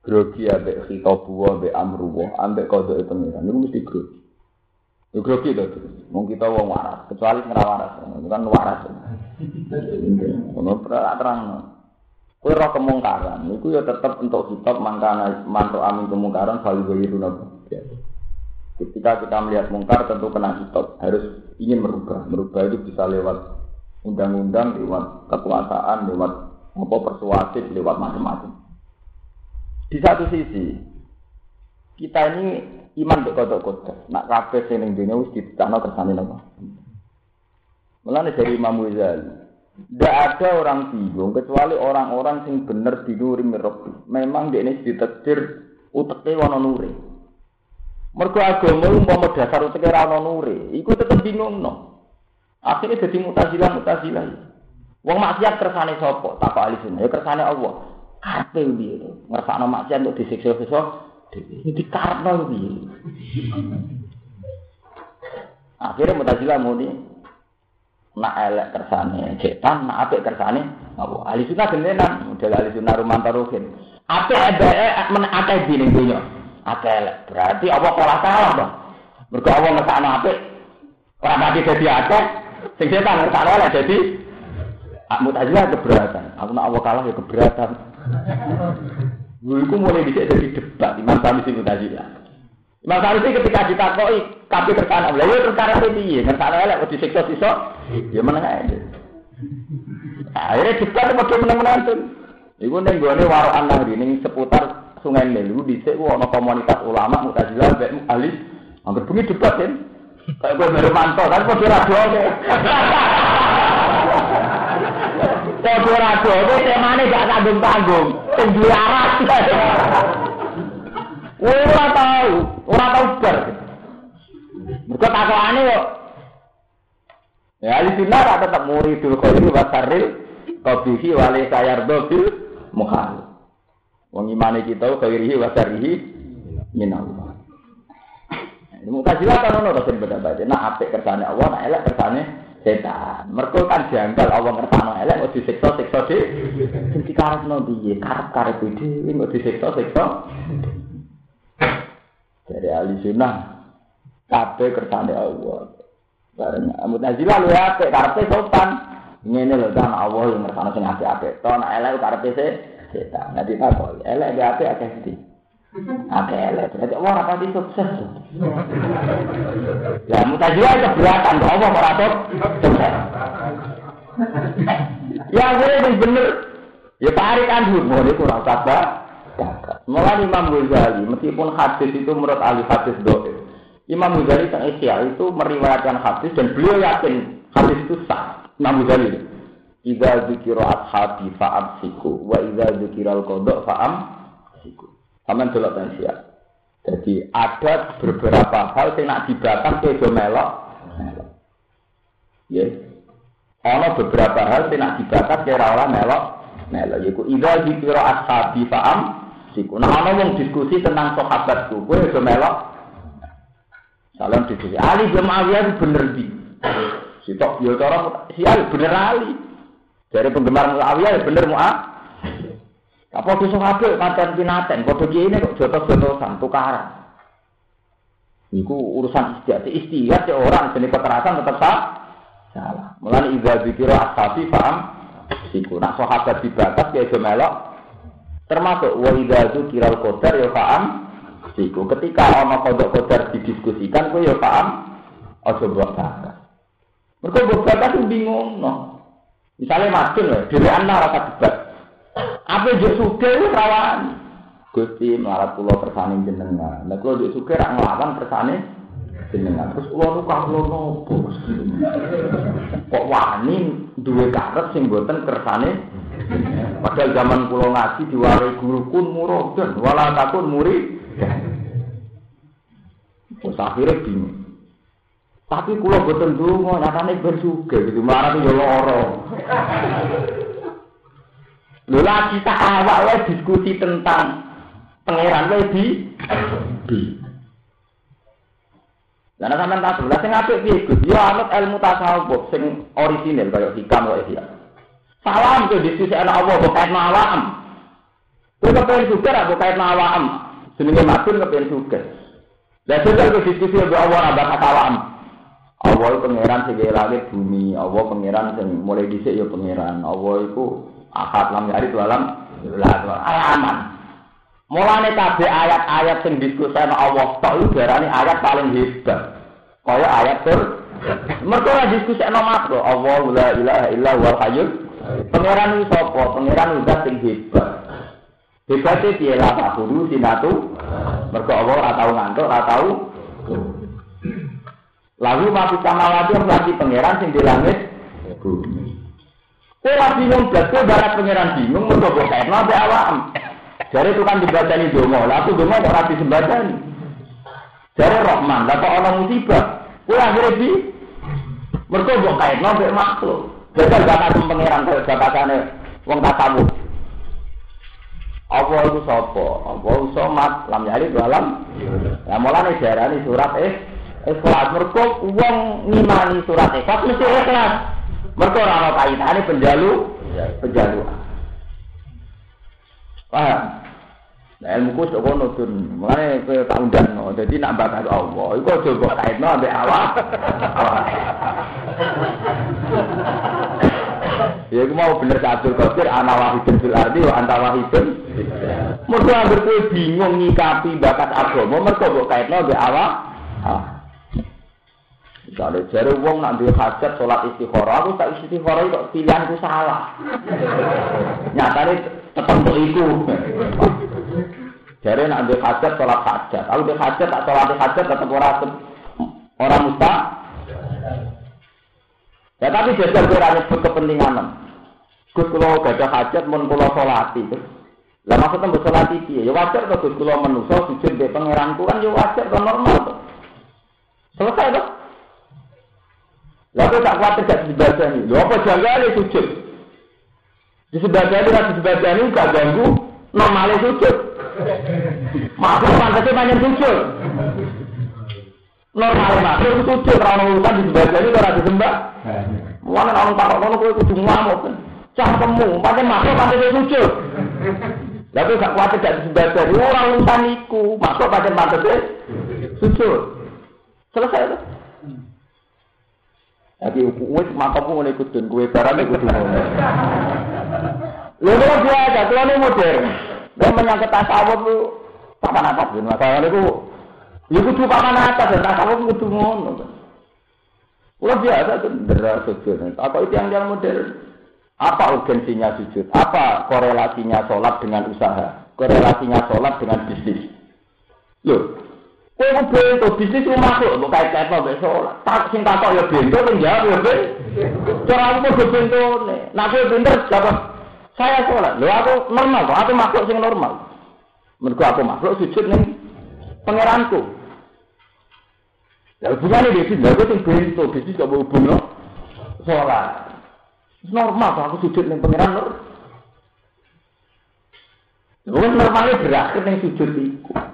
Grogi ambek khitabu ambek amruwa, ambek kodok pengiran itu mesti grogi. Itu grogi itu. Mau kita wong waras, kecuali ngira waras, bukan waras. Ono pernah terang. Kue roh kemungkaran, itu ya tetap untuk kitab mangkana mantuk amin kemungkaran selalu begitu nopo. Ketika kita melihat mungkar tentu kena hitop, harus ingin merubah. Merubah itu bisa lewat undang-undang, lewat kekuasaan, lewat apa persuasif, lewat macam-macam. Di satu sisi, kita ini iman ke kodok kodok. Nak kafe sing dunia wis ditetapno kersane napa. Mulane dari Imam Ghazali, tidak ada orang bingung kecuali orang-orang yang benar dinuri mirobi. Memang dia ini ditetir uteknya wana nuri. Mergo agama umpama dasar uteke ora ana nure, iku tetep bingungno. Akhirnya jadi mutazilah mutazilah. Wong maksiat kersane sapa? Tak ahli sunnah, ya kersane Allah. Kape piye to? Ngersakno maksiat untuk disiksa-siksa dhewe. Dikarepno piye? Akhirnya mutazilah muni nak elek kersane setan, nak apik kersane Allah. Ahli sunnah gendenan, model ahli sunnah rumantar ruhin. Apik ada men akeh dine dunya akeh berarti apa kalah kalah dong mergo Allah ngesakno apik ora pati dadi akeh sing setan ngesakno oleh dadi mutazilah keberatan aku nak Allah kalah ya keberatan Iku mulai bisa jadi debat Imam Sanusi Mutazilah. Imam Sanusi ketika ditakoi kabeh terkana, lha yo perkara piye? Ngertakno elek kok disiksa sisa, ya meneng ae. Akhirnya debat padha meneng-meneng. Iku ning gone warokan nang ning seputar Sungai Nil itu dhisik ana komunitas ulama Mu'tazilah mek ahli angger bengi debat kan. Kayak gue baru mantau kan kok ora doe. Kok ora doe temane gak tanggung-tanggung. Duwe aras. Ora tau, ora tau ber. Mergo takokane kok Ya ahli sunnah tetap muridul khairi wa sarril qabihi wa la sayardu bil muhal. Wong imane kita kairihi wa sarihi minallah. Ini mutazilah kan ono to beda-beda. Nah apik kersane Allah, nah elek kersane setan. Mergo kan janggal Allah ngertano elek kok disiksa siksa dhewe. Sing dikarepno piye? Karep-karep dhewe kok disiksa siksa. Dari ahli sunnah kabeh kersane Allah. Bareng Mu'tazilah lu apik karepe sopan. Ngene lho kan Allah yang ngertano sing apik-apik. To nek elek karepe setan. Nanti takok elek apik akeh sithik. Ada elek, berarti Allah rapati sukses. Ya, mutajilah itu keberatan, kok Allah merata sukses. Ya, gue bener. Ya, tarik anjur, mau ini kurang sabar. Mulai Imam Ghazali, meskipun hadis itu menurut ahli hadis doa. Imam Ghazali sang Isya itu meriwayatkan hadis dan beliau yakin hadis itu sah. Imam Ghazali. Iza zikiro ashabi fa'am siku, wa iza zikiro al-kodok fa'am siku. Sampeyan delok pensia. Jadi ada beberapa hal yang nak dibakar ke melok. Ya. Ono beberapa hal yang nak dibakar ke ora melok. Melok yaiku idza dikira ashabi fa'am siku. Nah ono wong diskusi tentang sahabatku, kowe do melok. Salam diskusi. Ali bin Muawiyah bener di. Sitok yo cara si Ali bener Ali. Dari penggemar Muawiyah bener Muawiyah. Apa dosa kabeh pancen pinaten, padha kene kok jotos-jotosan tukaran. Iku urusan istiadat. Istiadat ya orang jenis kekerasan tetap sah. Salah. Mulai iza zikira ashabi paham. Siku. Nak sahabat dibatas ya melok. Termasuk wa iza zikira qadar ya paham. Ketika ana kodok qadar didiskusikan ku ya paham. Aja buat. Mereka buat bakas bingung. No. Misalnya macun ya, diri anak rasa debat. Apa yo suge wis rawan. Gusti melarat kula kersane jenengan. Nek kula yo suge rak nglawan kersane jenengan. Terus kula nu kawula nopo Kok wani duwe karep sing boten kersane Padahal zaman kula ngaji diwarai guru kun murodan wala takun muri. Terus akhirnya bingung. Tapi kula boten donga, nyatane bersuge gitu, marah yo lara. Lho lagi awak wae diskusi tentang pangeran wae di. Lah nek sampean tak lha sing apik piye Gus? Ya anut ilmu tasawuf sing orisinil kaya hikam wae ya. Salam ke diskusi ana Allah kait awam. Kowe kepen suka ra kok kait awam. Jenenge matur kepen suka. Lah sudah ke diskusi mbek Allah ra bakal awam. Allah pangeran sing langit bumi, Allah pangeran sing mulai dhisik ya pangeran. Allah iku akad lam yari alam aman. Mulane kabeh ayat-ayat sing diskusen Allah tok iku darani ayat paling hebat. Kaya ayat tur Mergo ora diskusen makro Allah la ilaha illa huwal hayyul. Pangeran iki sapa? Pangeran udah sing hebat. Hebatnya piye lah Pak Guru sinatu? Mergo Allah ora ngantuk, ora. Lalu mati samawati lagi pangeran sing di langit bumi. Kowe bingung blas, kowe barat pangeran bingung mergo kok kae nabe awam. Jare itu kan dibacani donga, lah aku donga kok ora disembadani. Jare Rahman, lah kok ana musibah. Kowe akhire bi mergo kok kae nabe makhluk. Jajal bakat pangeran kaya bakatane wong tasawuf. Apa itu sapa? Apa somat lam yali dalam. Lah mulane diarani surat eh ikhlas mergo wong ngimani surat ikhlas mesti ikhlas. Mereka orang ana kaitane penjalu, penjalu. Paham? Nah, ilmu ku sok ngono tun. Mulane kowe tak undangno. Dadi nak bakas Allah, iku aja mbok kaitno ambek awak. Ya iku mau bener Abdul Qadir ana wahidun fil ardi wa anta wahidun. Mergo bingung nyikapi bakat agama, mergo mbok kaitno ambek awak. Misalnya jari wong nak duwe hajat sholat istikharah, aku tak istikharah kok pilihanku salah. Nyatane tetep kok iku. Jari nak duwe hajat sholat hajat, aku duwe hajat tak sholat hajat tetep ora ora musta. Ya tapi jajal ora nyebut kepentingan. Gus kula gada hajat mun kula sholati. Lah maksudnya mbok sholat iki ya wajar to Gus kula menusa sujud be pangeranku kan ya wajar to normal to. Selesai to. Lalu tak khawatir gak disebadani. Lalu apa jangkali sujud? Disebadani, gak disebadani, gak ganggu. Normalnya sujud. Makhluk pantasnya banyak sujud. Normal makhluk sujud ora ono urusan disembah jadi ora disembah. Mulane orang takok ngono kowe kudu ngamuk. Cangkemmu, pancen makhluk pancen sujud. Tapi gak kuat tidak disembah jadi ora urusan iku. Makhluk pancen pancen sujud. Selesai itu. Tapi wis mantapmu ngene kudu kowe barang kudu ngono. Lha kok biasa, kalau modern. Dan menyangkut tasawuf itu papan atas ben masalah niku ya kudu papan atas dan tasawuf kudu ngono. Kula biasa tuh ndera sujud. Apa itu yang yang modern? Apa urgensinya sujud? Apa korelasinya sholat dengan usaha? Korelasinya sholat dengan bisnis? Loh, kowe ku bento bisnis ku masuk mbok kait-kait mbek. Tak sing takok ya bento sing jawab ya ben. Cara aku kudu bentone. Nah kowe pinter jawab saya sholat. Lho aku normal kok, aku makhluk sing normal. Mergo aku makhluk sujud ning pangeranku. Ya hubungannya di sini, aku sing bento, bisnis gak mau hubung sholat. Normal kok aku sujud ning pangeran. Wes normalnya berakhir ning sujud iku.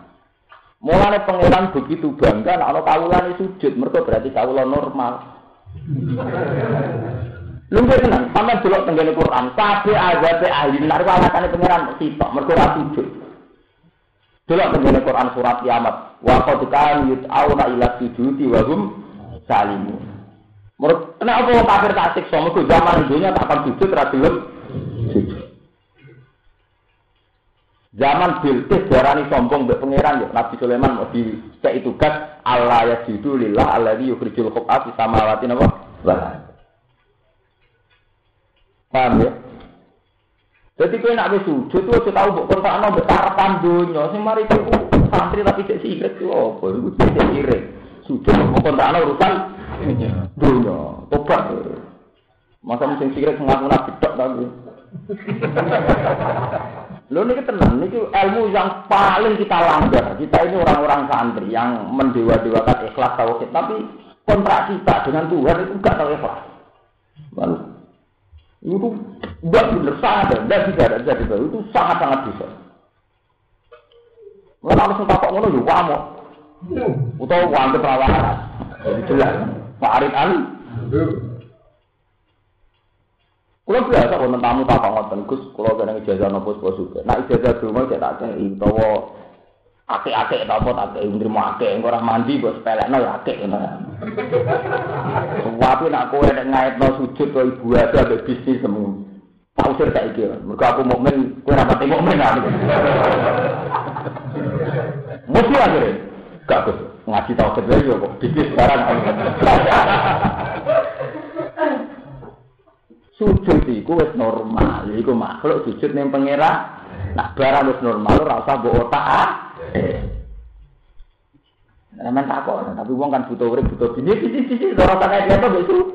Mulane pangeran begitu bangga nek ana kawulane sujud, mergo berarti kawula normal. Lungguh tenan, sampeyan delok tenggene Quran, kabeh azabe ahli neraka alasane pangeran sitok, mergo ora sujud. Delok tenggene Quran surat kiamat, wa qad kan yut'auna ila sujudi wa hum salimun. Menurut kenapa wong kafir tak siksa, mergo zaman dunia tak akan sujud gelem sujud. Zaman Bilqis darani sombong mbek pangeran ya Nabi Sulaiman mau di itu tugas Allah ya jidu lillah alladzi yukhrijul khab'a fi samawati napa? Paham ya? Jadi kowe nak wis sujud tuh tau mbok kontakno mbek karepan donya sing mari iku santri tapi cek sirik ku apa iku cek sirik. Sujud mbok kontakno urusan donya. Tobat. Masa sing sirik ngaku nabi tok tapi. Lho niki tenang, niki ilmu yang paling kita langgar. Kita ini orang-orang santri yang mendewa-dewakan ikhlas tauhid, tapi kontrak kita dengan Tuhan itu enggak tahu ikhlas. Lalu itu enggak benar sangat enggak bisa ada jadi itu sangat sangat bisa. Kalau harus takut ngono yo wamuk. Utawa wante perawahan. Jadi jelas. Pak Arif Ali. Kulo biasa wonten tamu tak ngoten Gus, kulo kena ijazah nopo sapa suka. Nak ijazah dulu cek tak cek utawa akeh-akeh ta apa tak nrimo akeh engko ora mandi kok sepelekno ya akeh ngono. Wae nak kowe nek ngaitno sujud kok ibu ada ambek bisnis semu. Tak usir tak iki. Mergo aku mukmin, kowe ora pati mukmin aku. Mesti akhirnya. Gak ngaji tau yo kok bisnis barang. Sujud iku wis normal, iku makhluk sujud ning pangeran. Nah, barang wis normal ora usah mbok otak. Nah, takok, tapi wong kan butuh urip, butuh bini, sisi sisi, ora tak kaya apa itu.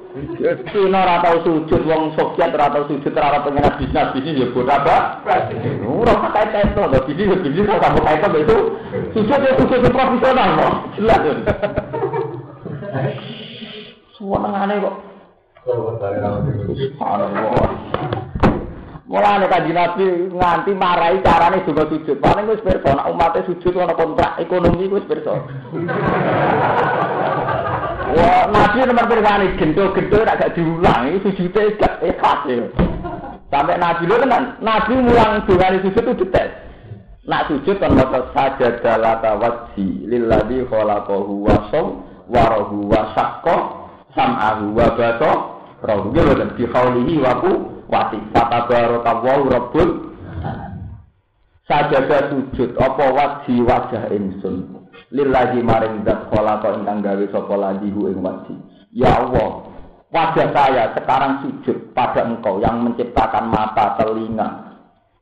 Cina ora tau sujud, wong Soviet ora tau sujud, ora pengen bisnis bisnis ya buat apa? Ora tak kaya kaya itu, ada bisnis bisnis ora tau kaya apa itu. Sujud ya sujud profesional kok, jelas. Nengane kok. Subhanallah. Mulane kanjeng Nabi nganti marahi carane juga sujud. Paling wis pirsa nek umate sujud ana kontrak ekonomi wis pirsa. Wah, Nabi nomor pirang gento-gento ora gak diulang, iki sujude gak ikhlas ya. Sampai Nabi lo tenan, Nabi mulang dongane sujud itu detek. Nak sujud kan maca sajada lata wajhi lilladzi khalaqahu wa saw wa sam'ahu wa baso rohu. Dan di kaulihi waku wati kata barokawahu rabbul sajada sujud apa wajhi wajah insun. Lillahi maring dat khalaqa ingkang gawe sapa ladihu ing wajhi. Ya Allah wajah saya sekarang sujud pada engkau yang menciptakan mata telinga.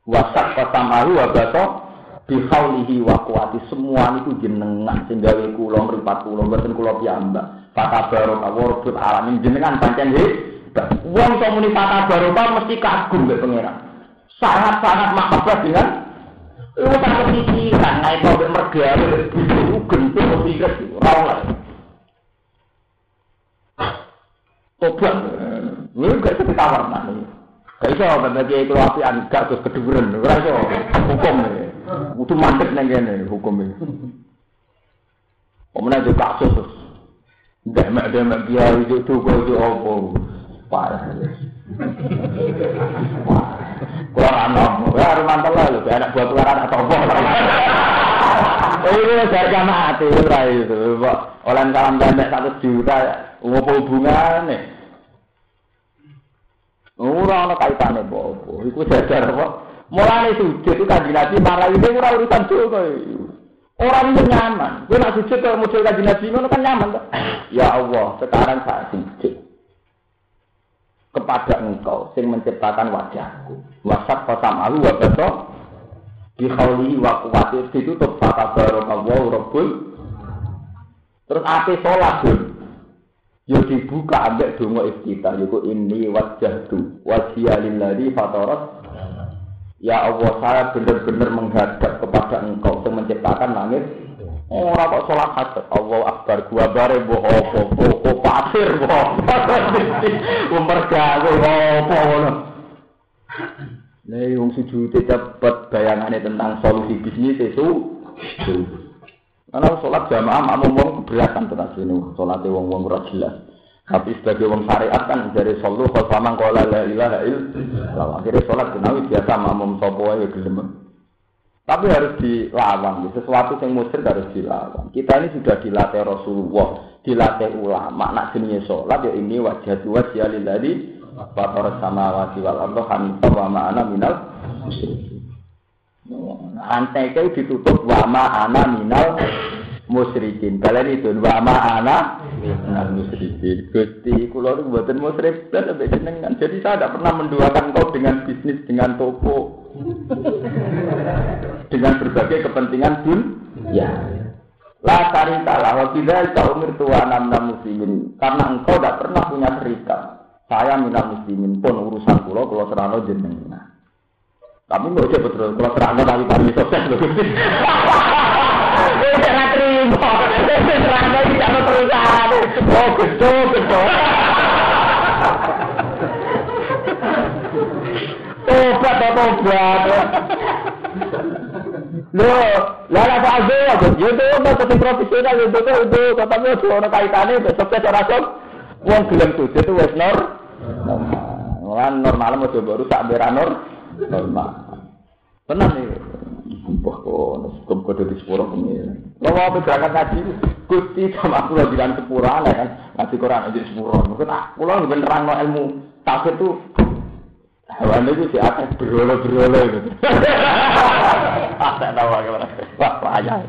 Wasak kosamahu wabaso bihaulihi wa semua itu jenengan sing gawe kula mripat kula mboten kula piyambak fata barokah warbut alamin. Jenengan pancen he wong to muni fata barokah mesti kagum mbek pangeran. Sangat-sangat mahabbah dengan lu tak kepikiran naik mbek mergawe itu gentuk mesti kres ora oleh. Tobat, lu gak bisa ditawar nanti. Gak bisa, bagi itu apian, gak terus keduburan, gak bisa, hukum nih. Kudu mandek nang kene hukum iki. Pemenang juga kasus Demek-demek kiai itu duga itu apa? Parah. Kulo ana, ora mantel lho, anak buah keluar anak topo. Ini harga mati ora itu. Oleh kalam pendek satu juta, apa hubungannya? Ora ana kaitane apa. Iku jajar apa? Sujud itu kanjeng Nabi marah itu ora urusan juga. Orang itu nyaman. Gue nak sujud ke model kaji nabi itu kan nyaman. Tuh. Ya Allah, sekarang saya sujud kepada engkau sing menciptakan wajahku. Wasak kota malu wa beto di khawli wa kuwatir ditutup kata barokallahu rabbul terus api sholat pun yo dibuka ambek donga iftitah yaiku ini wajahtu wajhiya lillazi fatarat Ya Allah, saya benar-benar menghadap kepada Engkau yang menciptakan langit. Oh, ora kok sholat hajat. Allah Akbar, gua bare mbok apa, kok pasir kok. Umpergawe apa ngono. Nek wong sujud cepet bayangane tentang solusi bisnis itu. Karena sholat jamaah makmum wong keberatan tenan sini. Sholatnya wong-wong ora jelas. Tapi sebagai wong syariat kan dari solu kalau sama kola la ilaha. Akhirnya sholat kenawi biasa makmum sopo gelem. Tapi harus dilawan. Sesuatu yang musir harus dilawan. Kita ini sudah dilatih Rasulullah, dilatih ulama. Nak jenis sholat ya ini wajah dua sialil tadi. Fatar sama wajib wal ardo hanifah wa ma'ana minal Antai ditutup wa ma'ana minal musyrikin. Kalian itu wa ma'ana minal musyrikin. Gusti, kula niku mboten musyrik. Jadi saya tidak pernah menduakan kau dengan bisnis, dengan toko. Dengan berbagai kepentingan pun ya. La tarika lah wa bidzalika umirtu wa ana muslimin. Karena engkau tidak pernah punya cerita. Saya minal muslimin pun urusan kula kula serano jenengan. Tapi nggak usah betul, kalau serangga tapi kami sukses loh. Tidak terima, serangga tidak ada perusahaan. Oh, gede, gede. Tobat, tobat. Loh, lala fase ya, ya itu udah ke profesional itu tuh itu katanya orang kaitannya besok saya rasul. Uang gelem tuh itu wes nor. Normal, normal mau coba rusak beranor normal. Tenang nih. Sumpah kok, hukum kode di sepuro pengiran. Lo mau berangkat ngaji, gusti sama aku lagi bilang lah kan. Ngaji Quran aja sepuro. Mungkin aku lo beneran ilmu tafsir tuh. Hewan itu si akan berolo-berolo gitu. Tak tahu bagaimana. Wah, payah.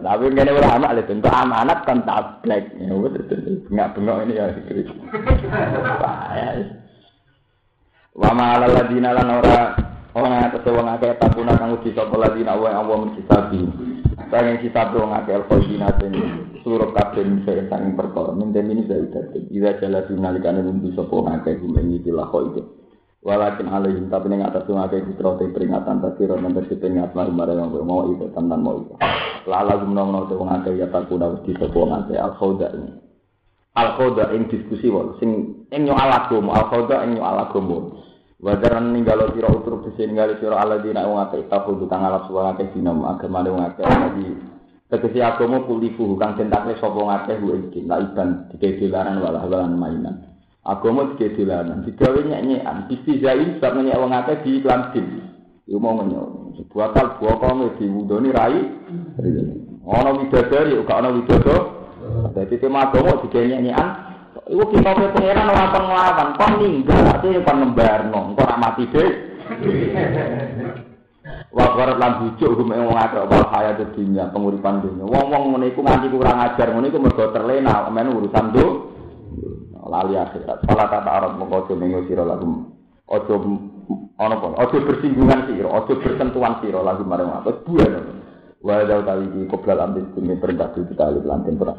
Tapi ini ulama itu untuk amanat kan tablek. Ya, betul. Bengak-bengok ini ya. Payah. Wa ma'ala ladina lan ora ora atas wong akeh takuna kang uji sapa ladina wa Allah mencisabi. Sangen kitab wong akeh al-qadinatin suruh kabeh sing sang perkara min ini zaidat. Ida jala dinalikane lumbu sapa akeh gumengi tilah itu. Walakin alaihim tapi ning atas wong akeh te peringatan tasira nang tersi peringat lah marang wong mau itu tantan mau itu. Lala gumno-gumno wong akeh ya takuna uji sapa wong akeh al-khawda al khoda ing diskusi wae sing ing nyo alagomo al khoda ing nyo alagomo Wadaran ninggalo sira utruk dise ninggalo sira ala dina wong akeh tahu kang alap suwa akeh dina agama wong akeh jadi tegese agama kulifu kang tentakne sapa wong akeh iki la iban dikedilaran wala halan mainan agama dikedilaran digawe nyek-nyekan istizai sebab nyek wong akeh di iklan din iku mau ngenyo sebuah kal bokong diwudoni rai ana widadari ora ana widadari Jadi tema agama digenyek-nyekan. Iku kita pe pangeran ora kon nglawan, kon ninggal ate kon nembarno, engko ora mati dhewe. Wa qarat lan bujuk hukum wong akeh dunya, penguripan dunya. Wong-wong ngene nganti kurang ajar, ngene iku mergo terlena men urusan do. Lali akhirat. Salah kata Arab mengko aja mengo sira lagu. Aja ana apa? Aja bersinggungan sira, aja bersentuhan sira lagu marang apa. Buah. Wa dal tali di qoblal ambil kumi perintah di tali lantin perang.